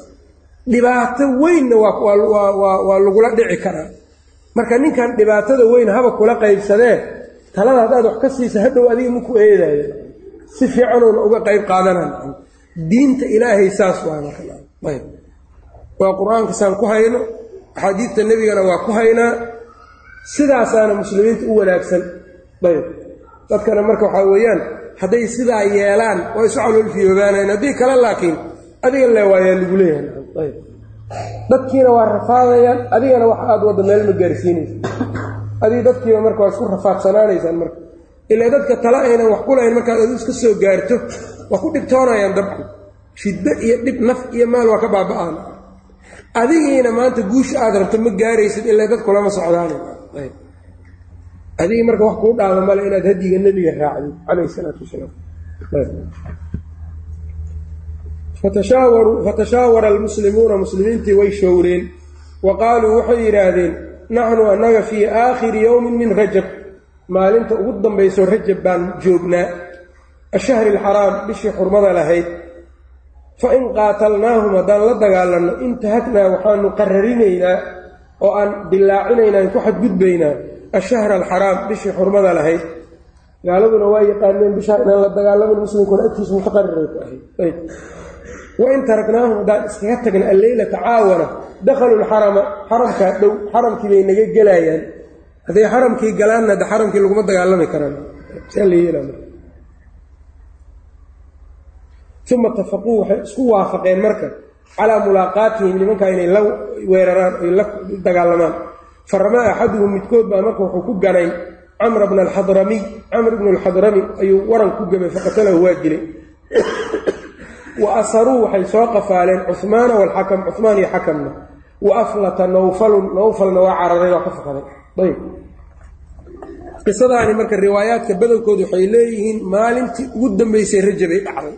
Dhibaato weynna waa lagula dhici karaa marka ninkan dhibaatada weyn haba kula qaybsadee talada haddaad wax ka siisa hadhow adiga maku eedaayo si fiicanuuna uga qayb qaadanan diinta ilaahay saas waa marayb waa qur'aanka saan ku hayno axaadiidta nebigana waa ku haynaa. Sidaasaana muslimiinta u wanaagsan. Ayb. Dadkana marka waxaa weeyaan hadday sidaa yeelaan waa isu caloolfiyoobaanayn haddii kale laakiin adiga le waayaa lagu leeyahay dadkiina waa rafaadayaan adigana wax aada wadda meel ma gaarsiinaysa adig dadkiiba marka waa isku rafaadsanaanaysaan marka. Ilaa dadka tala aynan wax ku lahayn markaad adu iska soo gaarto waa ku dhibtoonayaan dabku shiddo iyo dhib naf iyo maal waa ka baaba-aan. Adigiina maanta guusha aad rabto ma gaaraysid ilaa dadkulama socdaan adigii marka wax kuu dhaama male inaad hadiga nebiga raacdid calayhi salaatu wasalaam fatashaawara almuslimuuna muslimiintii way showreen. Wa qaaluu waxay yidhaahdeen naxnu annaga fii aakhiri yowmin min rajab. Maalinta ugu dambayso rajab baan joognaa. Ashahri alxaraam bishii xurmada lahayd. Fa in qaatalnaahum haddaan la dagaalanno intahagnaa waxaanu qararinaynaa oo aan dilaacinaynaa an ku xadgudbaynaa. Ashahra alxaraam bishii xurmada lahayd. Gaaladuna waa yaqaaneen bishaa inaan la dagaalamin muslimkuna agtiisa mutaqariray ku ahayd wain taraknaahum haddaan iskaga tagna alleylata caawana dakhaluu lxarama xaramkaa dhow xaramkii bay naga gelayaan. Hadday xaramkii galaanna de xaramkii laguma dagaalami karaan. Uma tafaquu waxay isku waafaqeen marka calaa mulaaqaatihim nimankaa inay la weeraraan ay la dagaalamaan. Faramaa axaduhum midkood baa marka wuxuu ku ganay camra bna alxadramiy camr bnu alxadrami ayuu waran ku gamay faqatalahu waa dilay wa asaruu waxay soo qafaaleen cuhmaana walxakam cuhmaan iyo xakamna. Wa aflata nawfalun nawfalna waa cararay waa ka fakaday ayb qisadaani marka riwaayaadka badankoodu waxay leeyihiin maalintii ugu dambeysay rajabay dhacday.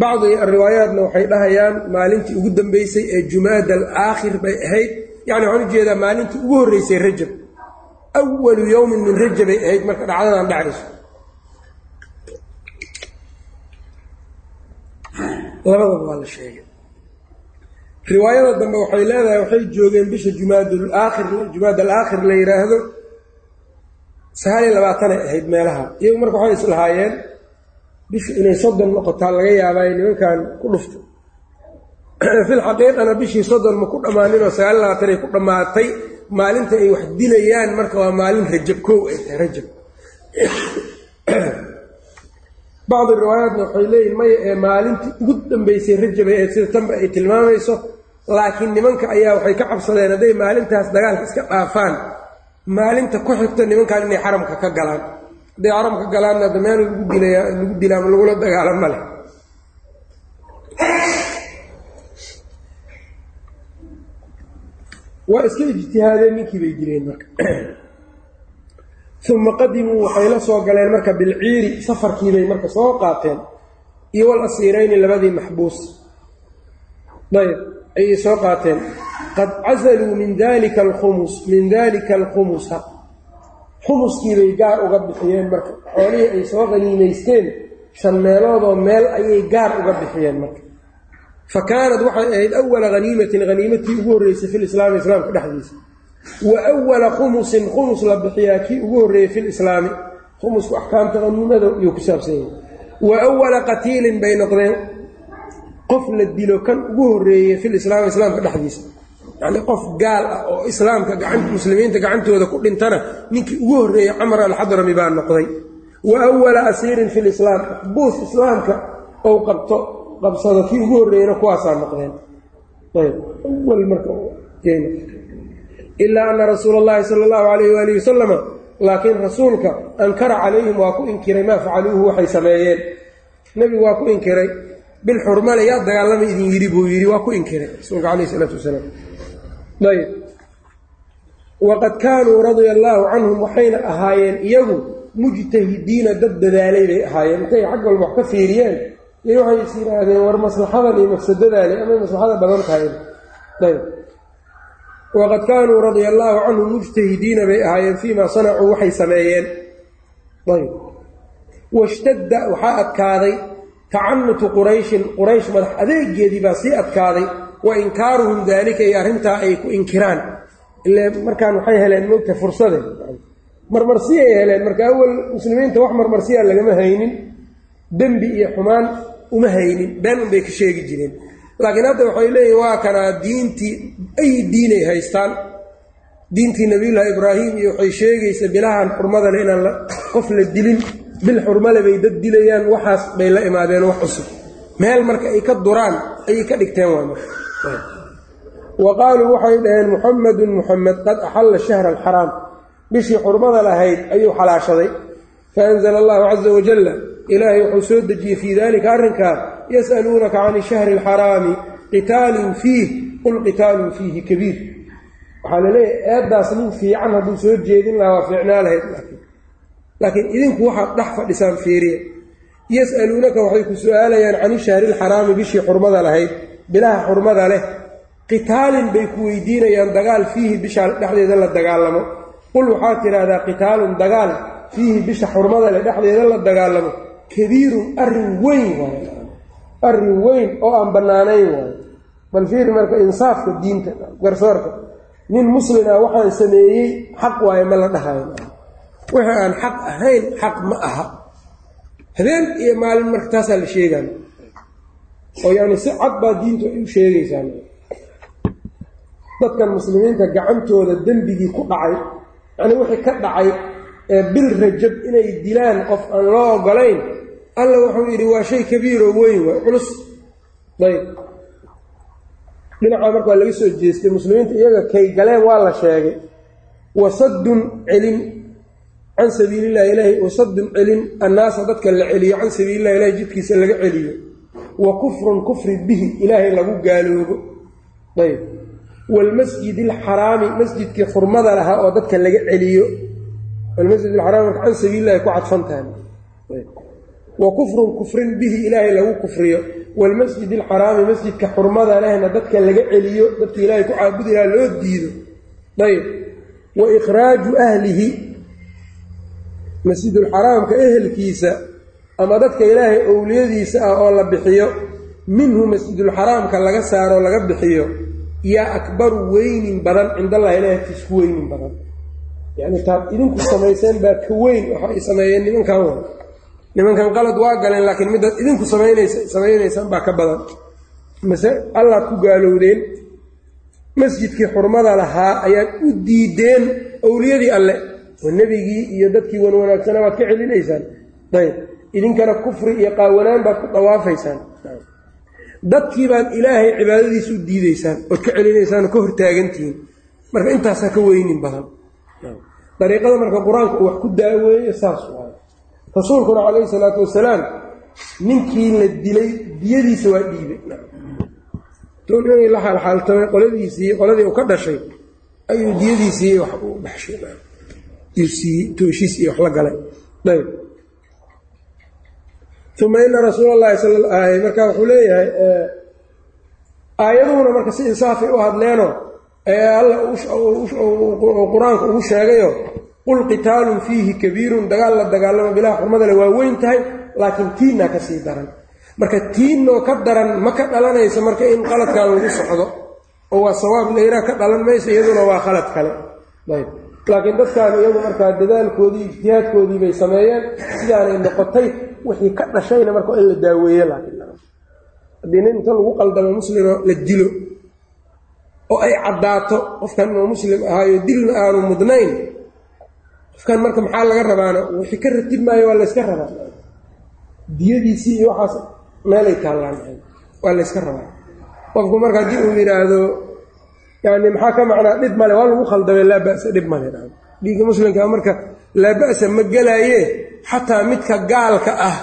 Bacdi riwaayaatna waxay dhahayaan maalintii ugu dambeysay ee jumaada alaakhir bay ahayd. Yani waxaan u jeedaa maalintii ugu horreysay rajab. Awalu yowmin min rajabay ahayd marka dhacdadan dhacayso labadaba waa la sheegay. Riwaayada dambe waxay leedahay waxay joogeen bisha jumaadaakhir jumaad alaakhir la yidhaahdo sagaal iyo labaatanay ahayd meelaha. Iyagu marka waxay islahaayeen bishu inay soddon noqotaa laga yaabaayo nimankan ku dhufta filxaqiiqana bishii soddon ma ku dhammaaninoo sagaal iyo labaatanay ku dhammaatay. Maalinta ay wax dilayaan marka waa maalin rajab kow ay tahay rajab bacdi riwaayaatna waxay leeyihiin maya ee maalintii ugu dambeysay rajabay ee sida tanba ay tilmaamayso laakiin nimanka ayaa waxay ka cabsadeen hadday maalintaas dagaalka iska dhaafaan. Maalinta ku xigto nimankan inay xaramka ka galaan. Hadday xaramka galaanna ada meel lagu dilaya lagu dila ama lagula dagaalo male waa iska ijtihaadeen ninkii bay dileen marka uma qadimuu waxay la soo galeen marka bilciiri safarkiibay marka soo qaateen. Iyo wal asiirayni labadii maxbuus. Ayb ayay soo qaateen. Qad casaluu min dalika alkhumus min dalika alkhumusa. Khumuskiibay gaar uga bixiyeen marka. Xoolihii ay soo qaniimaysteen shan meeloodoo meel ayay gaar uga bixiyeen marka. Fa kaanat waxay ahayd awala haniimatin haniimatii ugu horreysay fi lislaami islaamka dhexdiisa wa awala khumusin khumus la bixiyaa kii ugu horreeyey fi lislaami khumusku axkaamta haniimada iyuu ku saabsan yahay. Wa awala qatiilin bay noqdeen. Qof la dilo kan ugu horreeyey fi lislaami islaamka dhexdiisa. Yacnii qof gaal ah oo islaamka gacan muslimiinta gacantooda ku dhintana ninkii ugu horreeyey camar alxadrami baa noqday. Wa awala asiirin fi lislaam maxbuus islaamka ou qabto qabsado kii ugu horreeyena kuwaasaa noqdeen. Ayb awal marka ilaa ana rasuula allahi sala allahu alayh waalihi wasalama laakiin rasuulka ankara calayhim waa ku inkiray maa facaluuhu waxay sameeyeen nebigu waa ku inkiray bilxurmale yaa dagaalama idin yidhi buu yidhi waa ku inkiray rasuulka calayh isalaatu wasalaam ayb waqad kaanuu radia allaahu canhum waxayna ahaayeen iyagu mujtahidiina dad dadaalay bay ahaayeen intay xag walba wax ka fiiriyeen iyo waxay is yidhaahdeen war maslaxadan iyo mafsadadaani amay maslaxada badan tahay ayb waqad kaanuu radia allaahu canhum mujtahidiina bay ahaayeen fii maa sanacuu waxay sameeyeen washtadda waxaa adkaaday tacanutu qurayshin quraysh madax adeegeedii baa sii adkaaday wa inkaaruhum daalika iyo arrintaa ay ku inkiraan ile markaan waxay heleen moogta fursade marmarsiyay heleen marka awal muslimiinta wax marmarsiya lagama haynin dembi iyo xumaan uma haynin been unbay ka sheegi jireen laakiin hadda waxay leeyihiin waa kanaa diintii ay diinay haystaan. Diintii nabiyullaahi ibraahim iyo waxay sheegaysa bilahan xurmadale inaan qof la dilin. Bil xurmale bay dad dilayaan waxaas bay la imaadeen wax cusub. Meel marka ay ka duraan ayay ka dhigteen waa marka wa qaaluu waxay dhaheen muxamadun muxamed qad axalla shahra alxaraam bishii xurmada lahayd ayuu xalaashaday. Faanzala allahu caza wajalla ilaahay wuxuu soo dejiyey fii dalika arrinkaa yas'aluunaka can ishahri alxaraami qitaalin fiih qul qitaalun fiihi kabiir. Waxaa la leeyahay eeddaas nin fiican hadduu soo jeedin lahaa fiicnaa lahayd laakiin. Idinku waxaad dhex fadhisaan fiiriya yas'aluunaka waxay ku su'aalayaan can ishahri alxaraami bishii xurmada lahayd bilaha xurmada leh. Qitaalin bay ku weydiinayaan dagaal fiihi bisha dhexdeeda la dagaalamo. Qul waxaad tidhaahdaa qitaalun dagaal fiihi bisha xurmada leh dhexdeeda la dagaalamo kabiirun arrin weyn waayo arrin weyn oo aan bannaanayn waayo bal fiiri marka insaafka diinta garsoorka. Nin muslin ah waxaan sameeyey xaq waayo ma la dhahayo wixii aan xaq ahayn xaq ma aha. Habeen iyo maalin marka taasaa la sheegaan. Oo yacni si cad baa diintu ay u sheegaysaan. Dadkan muslimiinta gacantooda dembigii ku dhacay yacni wixii ka dhacay ee bil rajab inay dilaan qof aan loo ogolayn alla wuxuu yidhi waa shay kabiiroo weyn waay culus. Ayb dhinacaa marka waa laga soo jeestay muslimiinta iyaga kay galeen waa la sheegay wasaddun celin can sabiilillahi ilaahi wasaddun celin annaasa dadka la celiyo can sabiilillahi ilahi jidkiisa laga celiyo. Wa kufrun kufri bihi ilaahay lagu gaaloobo. Ayb waalmasjid alxaraami masjidkii xurmada lahaa oo dadka laga celiyo. Almasjid alxaraam marka can sabiilillahi ku cadfantahay wa kufrun kufrin bihi ilaahay lagu kufriyo. Waalmasjid alxaraami masjidka xurmada lehna dadka laga celiyo dadka ilaahay ku caabudi lahaa loo diido. Ayb wa ikhraaju ahlihi masjidulxaraamka ehelkiisa ama dadka ilaahay owliyadiisa ah oo la bixiyo minhu masjidulxaraamka laga saaro laga bixiyo yaa akbaru weynin badan cindallahi ilahi agtiis ku weynin badan. Yacni taad idinku samayseen baa ka weyn waxa ay sameeyeen nimankan nimankan qalad waa galeen laakiin middaad idinku samaynaysa samaynaysaan baa ka badan. Mase allaad ku gaalowdeen masjidkii xurmada lahaa ayaad u diideen owliyadii alle. Oo nebigii iyo dadkii wan wanaagsana baad ka celinaysaan. Ayb idinkana kufri iyo qaawanaan baad ku dawaafaysaan. Dadkii baad ilaahay cibaadadiisa u diideysaan ood ka celinaysaan oo ka hortaagantihiin marka intaasaa ka weynin badan. Dariiqada marka qur'aanku wax ku daaweeyo saas rasuulkuna calayhi salaatu wasalaam ninkii la dilay diyadiisa waa dhiibay la xaalxaaltamay qoladiisii qoladii uu ka dhashay ayuu diyadiisii wax u baxshay tooshiis iyo wax la galay ayb uma ina rasuula allahi sal marka wuxuu leeyahay aayaduhuna marka si insaafay u hadleenoo alla qur'aanka ugu sheegayo qul qitaalun fiihi kabiirun dagaal la dagaalamo bilaha xurmadale waa weyn tahay laakiin tiinnaa ka sii daran. Marka tiinnoo ka daran ma ka dhalanayso marka in qaladkan lagu socdo oo waa sawaab layraa ka dhalan mayso iyaduna waa khalad kale. Ayb laakiin dadkaan iyagu markaa dadaalkoodii ijtihaadkoodii bay sameeyeen sidaanay noqotay wixii ka dhashayna marka in la daaweeye laakiin haddii nin inta lagu qaldamo muslimo la dilo oo ay caddaato qofkan inuu muslim ahaayo dilna aanu mudnayn qofkan marka maxaa laga rabaana wixii ka ratib maayo waa layska rabaa. Diyadiisii iyo waxaas meelay taallaan waa layska rabaa. Qofku marka haddii uu yidhaahdo yani maxaa ka macnaa dhib male waa lagu khaldamay laa ba'sa dhib male dhiigga muslimka marka laa ba'sa ma gelaaye xataa midka gaalka ah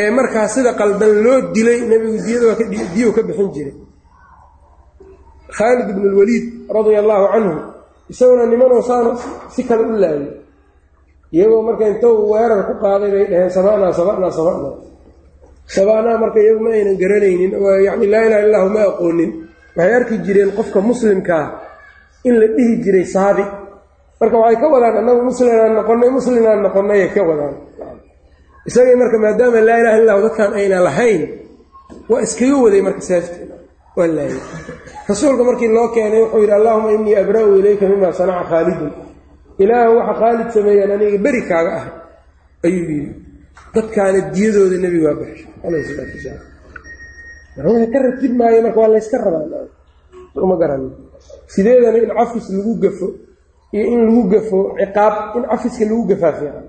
ee markaa sida qaldan loo dilay nebigu diyo ka bixin jiray. Khaalid ibnu lwaliid radia allaahu canhu isaguna nimanoo saana si kale u laayay iyagoo marka intou weerar ku qaaday bay dhaheen sabanaa sabanaa sabanaa sabanaa marka iyagu ma aynan garanaynin yani laa ilaha illahu ma aqoonin. Waxay arki jireen qofka muslimkaa in la dhihi jiray saabi marka waxay ka wadaan annagu muslimaan noqonnay muslimaan noqonnayay ka wadaan. Isagay marka maadaama laa ilaha illahu dadkan ayna lahayn waa iskaga waday marka seefti waa laayay rasuulka markii loo keenay wuxuu yidhi allahuma innii abra'u ilayka mima sanaca khaalidun ilaahu waxa khaalid sameeyaan aniga beri kaaga ah ayuu yidhi. Dadkaana diyadooda nebigu waa baxshay calayhi salaatu wasalaam. Marka ka ratib maayo marka waa layska rabaa uma garan. Sideedana in cafis lagu gafo iyo in lagu gafo ciqaab in cafiska lagu gafaa fiican.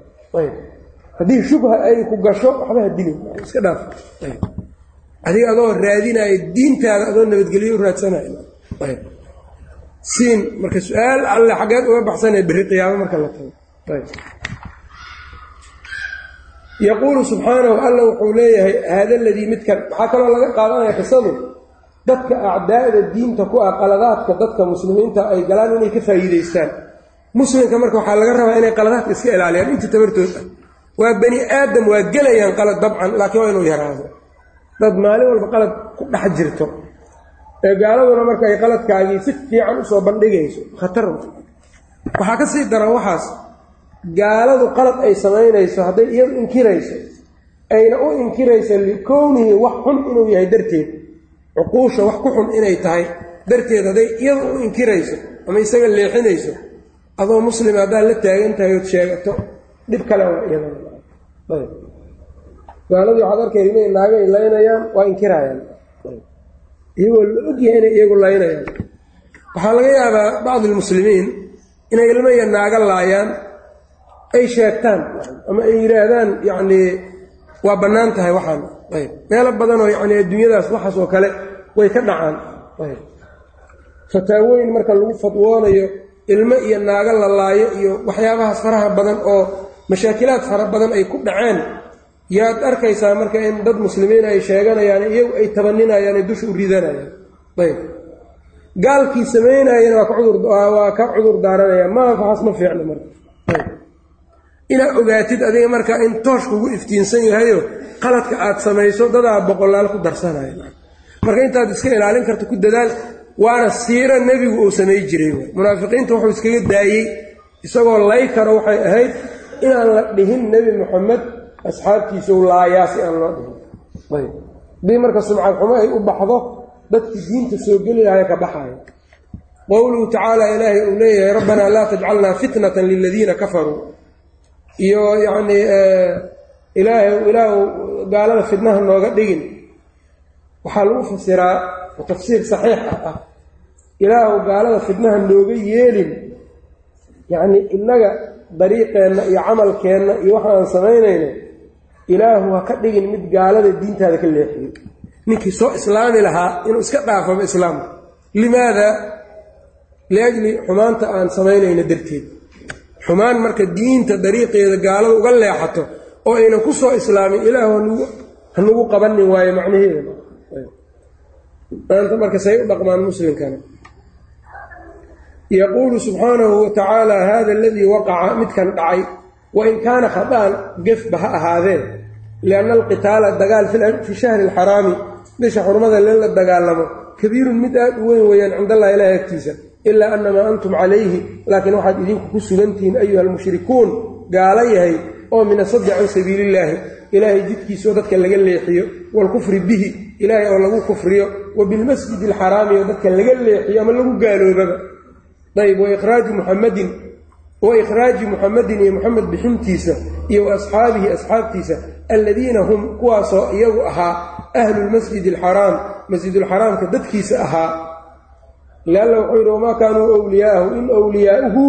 Haddii shubha ay ku gasho waxba ha iska dhaaf adiga adoo raadinayo diintaada adoo nabadgelyo u raadsanayo. Ayb. Siin marka su'aal alle xaggeed uga baxsanaya berri qiyaamo marka la tago. Yaquulu subxaanahu alla wuxuu leeyahay haada aladii midkan waxaa kaloo laga qaadanaya qisadu? Dadka acdaa'da diinta ku ah qaladaadka dadka muslimiinta ay galaan inay ka faa'iidaystaan. Muslimka marka waxaa laga rabaa inay qaladaadka iska ilaaliyaan inta tabartood ah. Waa bani aadam waa gelayaan qalad dabcan laakiin waa inuu yaraado dad maalin walba qalad ku dhex jirto. Ee gaaladuna marka ay qaladkaagii si fiican u soo bandhigayso khatar waxaa ka sii daran waxaas gaaladu qalad ay samaynayso hadday iyadu inkirayso ayna u inkirayso likownihi wax xun inuu yahay darteed. Cuquusha wax ku xun inay tahay darteed hadday iyadu u inkirayso ama isaga leexinayso adoo muslima haddaad la taagan tahay ood sheegato dhib kale waa iyada gaaladii waxaad arkay inay naaga ay laynayaan waa inkirayaan iyagoo la ogyahay inay iyagu laynayaan. Waxaa laga yaabaa bacdi almuslimiin inay ilmo iyo naaga laayaan ay sheegtaan ama ay yidhaahdaan yacnii waa bannaan tahay waxaan. Ayb. Meelo badanoo yacni adduunyadaas waxaas oo kale way ka dhacaan. Ayb. Fataawooyin marka lagu fadwoonayo ilmo iyo naago la laayo iyo waxyaabahaas faraha badan oo mashaakilaad fara badan ay ku dhaceen yaad arkaysaa marka in dad muslimiin ay sheeganayaan iyagu ay tabaninayaan dusha u ridanayaan. Ayb. Gaalkii samaynaayana waa ka cudur daaranaya. Maa waxaas ma fiicno marka. Inaad ogaatid adiga marka in toosh kugu iftiinsan yahayo qaladka aad samayso dadaa boqolaal ku darsanaya marka intaad iska ilaalin karto ku dadaal waana siiro nebigu uu samay jiray. Munaafiqiinta wuxuu iskaga daayey isagoo lay karo waxay ahayd inaan la dhihin nebi moxamed asxaabtiisa laayaa si aan loo dhihin ayb. Haddii marka sumcad xumo ay u baxdo dadkii diinta soo geli lahay ka baxayo qowluhu tacaala ilaahay uu leeyahay rabbanaa laa tajcalnaa fitnatan liladiina kafaruu. Iyo yacnii ilaahay ilaahu gaalada fitnaha nooga dhigin. Waxaa lagu fasiraa tafsiir saxiix ah ah. Ilaahu gaalada fitnaha nooga yeelin. Yacnii innaga dariiqeenna iyo camalkeenna iyo waxa aan samaynayno ilaahu ha ka dhigin mid gaalada diintaada ka leexiyo ninkii soo islaami lahaa inuu iska dhaafaba islaamka limaada? Liajli xumaanta aan samaynayno darteed. Xumaan marka diinta dariiqeeda gaalada uga leexato oo aynan ku soo islaamin ilaahu hanugu qabanin waayo macnaheeda maanta marka say u dhaqmaan muslimkana. Yaquulu subxaanahu wa tacaala hada aladii waqaca midkan dhacay wain kaana khada'an gefba ha ahaadee lianna alqitaala dagaal fi shahri alxaraami bisha xurmada leen la dagaalamo kabiirun mid aad u weyn weeyaan cind allahi ilahi agtiisa ilaa anamaa antum calayhi laakiin waxaad idinku ku sugantihiin ayuha almushrikuun gaala yahay oo min asaddi can sabiilillaahi ilaahay jidkiisaoo dadka laga leexiyo waalkufri bihi ilaahay oo lagu kufriyo wa bilmasjidi alxaraami oo dadka laga leexiyo ama lagu gaaloobaba ayb waikhraaji muxamadin wa ikhraaji muxamadin iyo muxamed bixintiisa iyo wa asxaabtiisa alladiina hum kuwaasoo iyagu ahaa ahlulmasjidi alxaraam masjidulxaraamka dadkiisa ahaa. Lianna wuxuu yidhi wamaa kaanuu wliyaaahu in wliyaauhu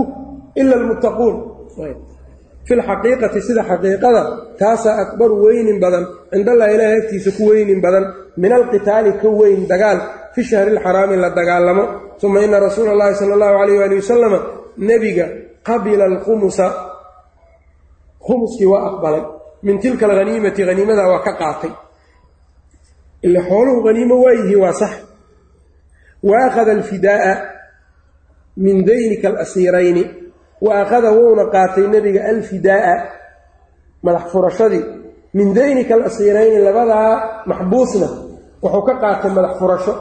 ila almuttaquun. Fi lxaqiiqati sida xaqiiqada taasaa akbaru weynin badan cindallahi ilaahi agtiisa ku weynin badan min alqitaali ka weyn dagaal fi shahri alxaraami la dagaalamo. Uma ina rasuula allahi sala allahu alayh waali wasalama nebiga qabila alkhumusa khumuskii waa aqbalay min tilka alhaniimati haniimada waa ka qaatay. Ila xooluhu haniimo waa yihiin waa sax. Wa akhada alfidaa'a min daynika alasiirayni wa akhada wuuna qaatay nebiga alfidaa'a madax furashadii. Min daynika alasiirayni labadaa maxbuusna wuxuu ka qaatay madax furasho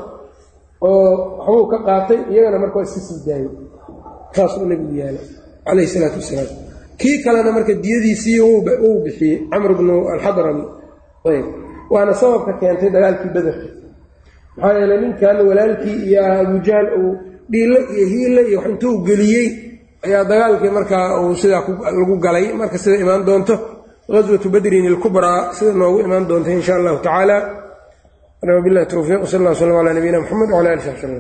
oo waxbuu ka qaatay iyagana marka waa iska sii daayey saasuu nebigu yaalay calayh isalaatu wasalaam kii kalena marka diyadiisii uu bixiyey camr bnu alxadrami ayb. Waana sababka keentay dagaalkii bederka maxaa yeele ninkan walaalkii iyo abujahl uu dhiille iyo hiille iyo wax intuu geliyey ayaa dagaalkii markaa uu sidaa lagu galay. Marka sida imaan doonto gaswatu badrin ilkubraa sida noogu imaan doonta in sha allahu tacaala. Wabilahi towfiiq sal lla slam ala nabiyina mxamed wala ali slm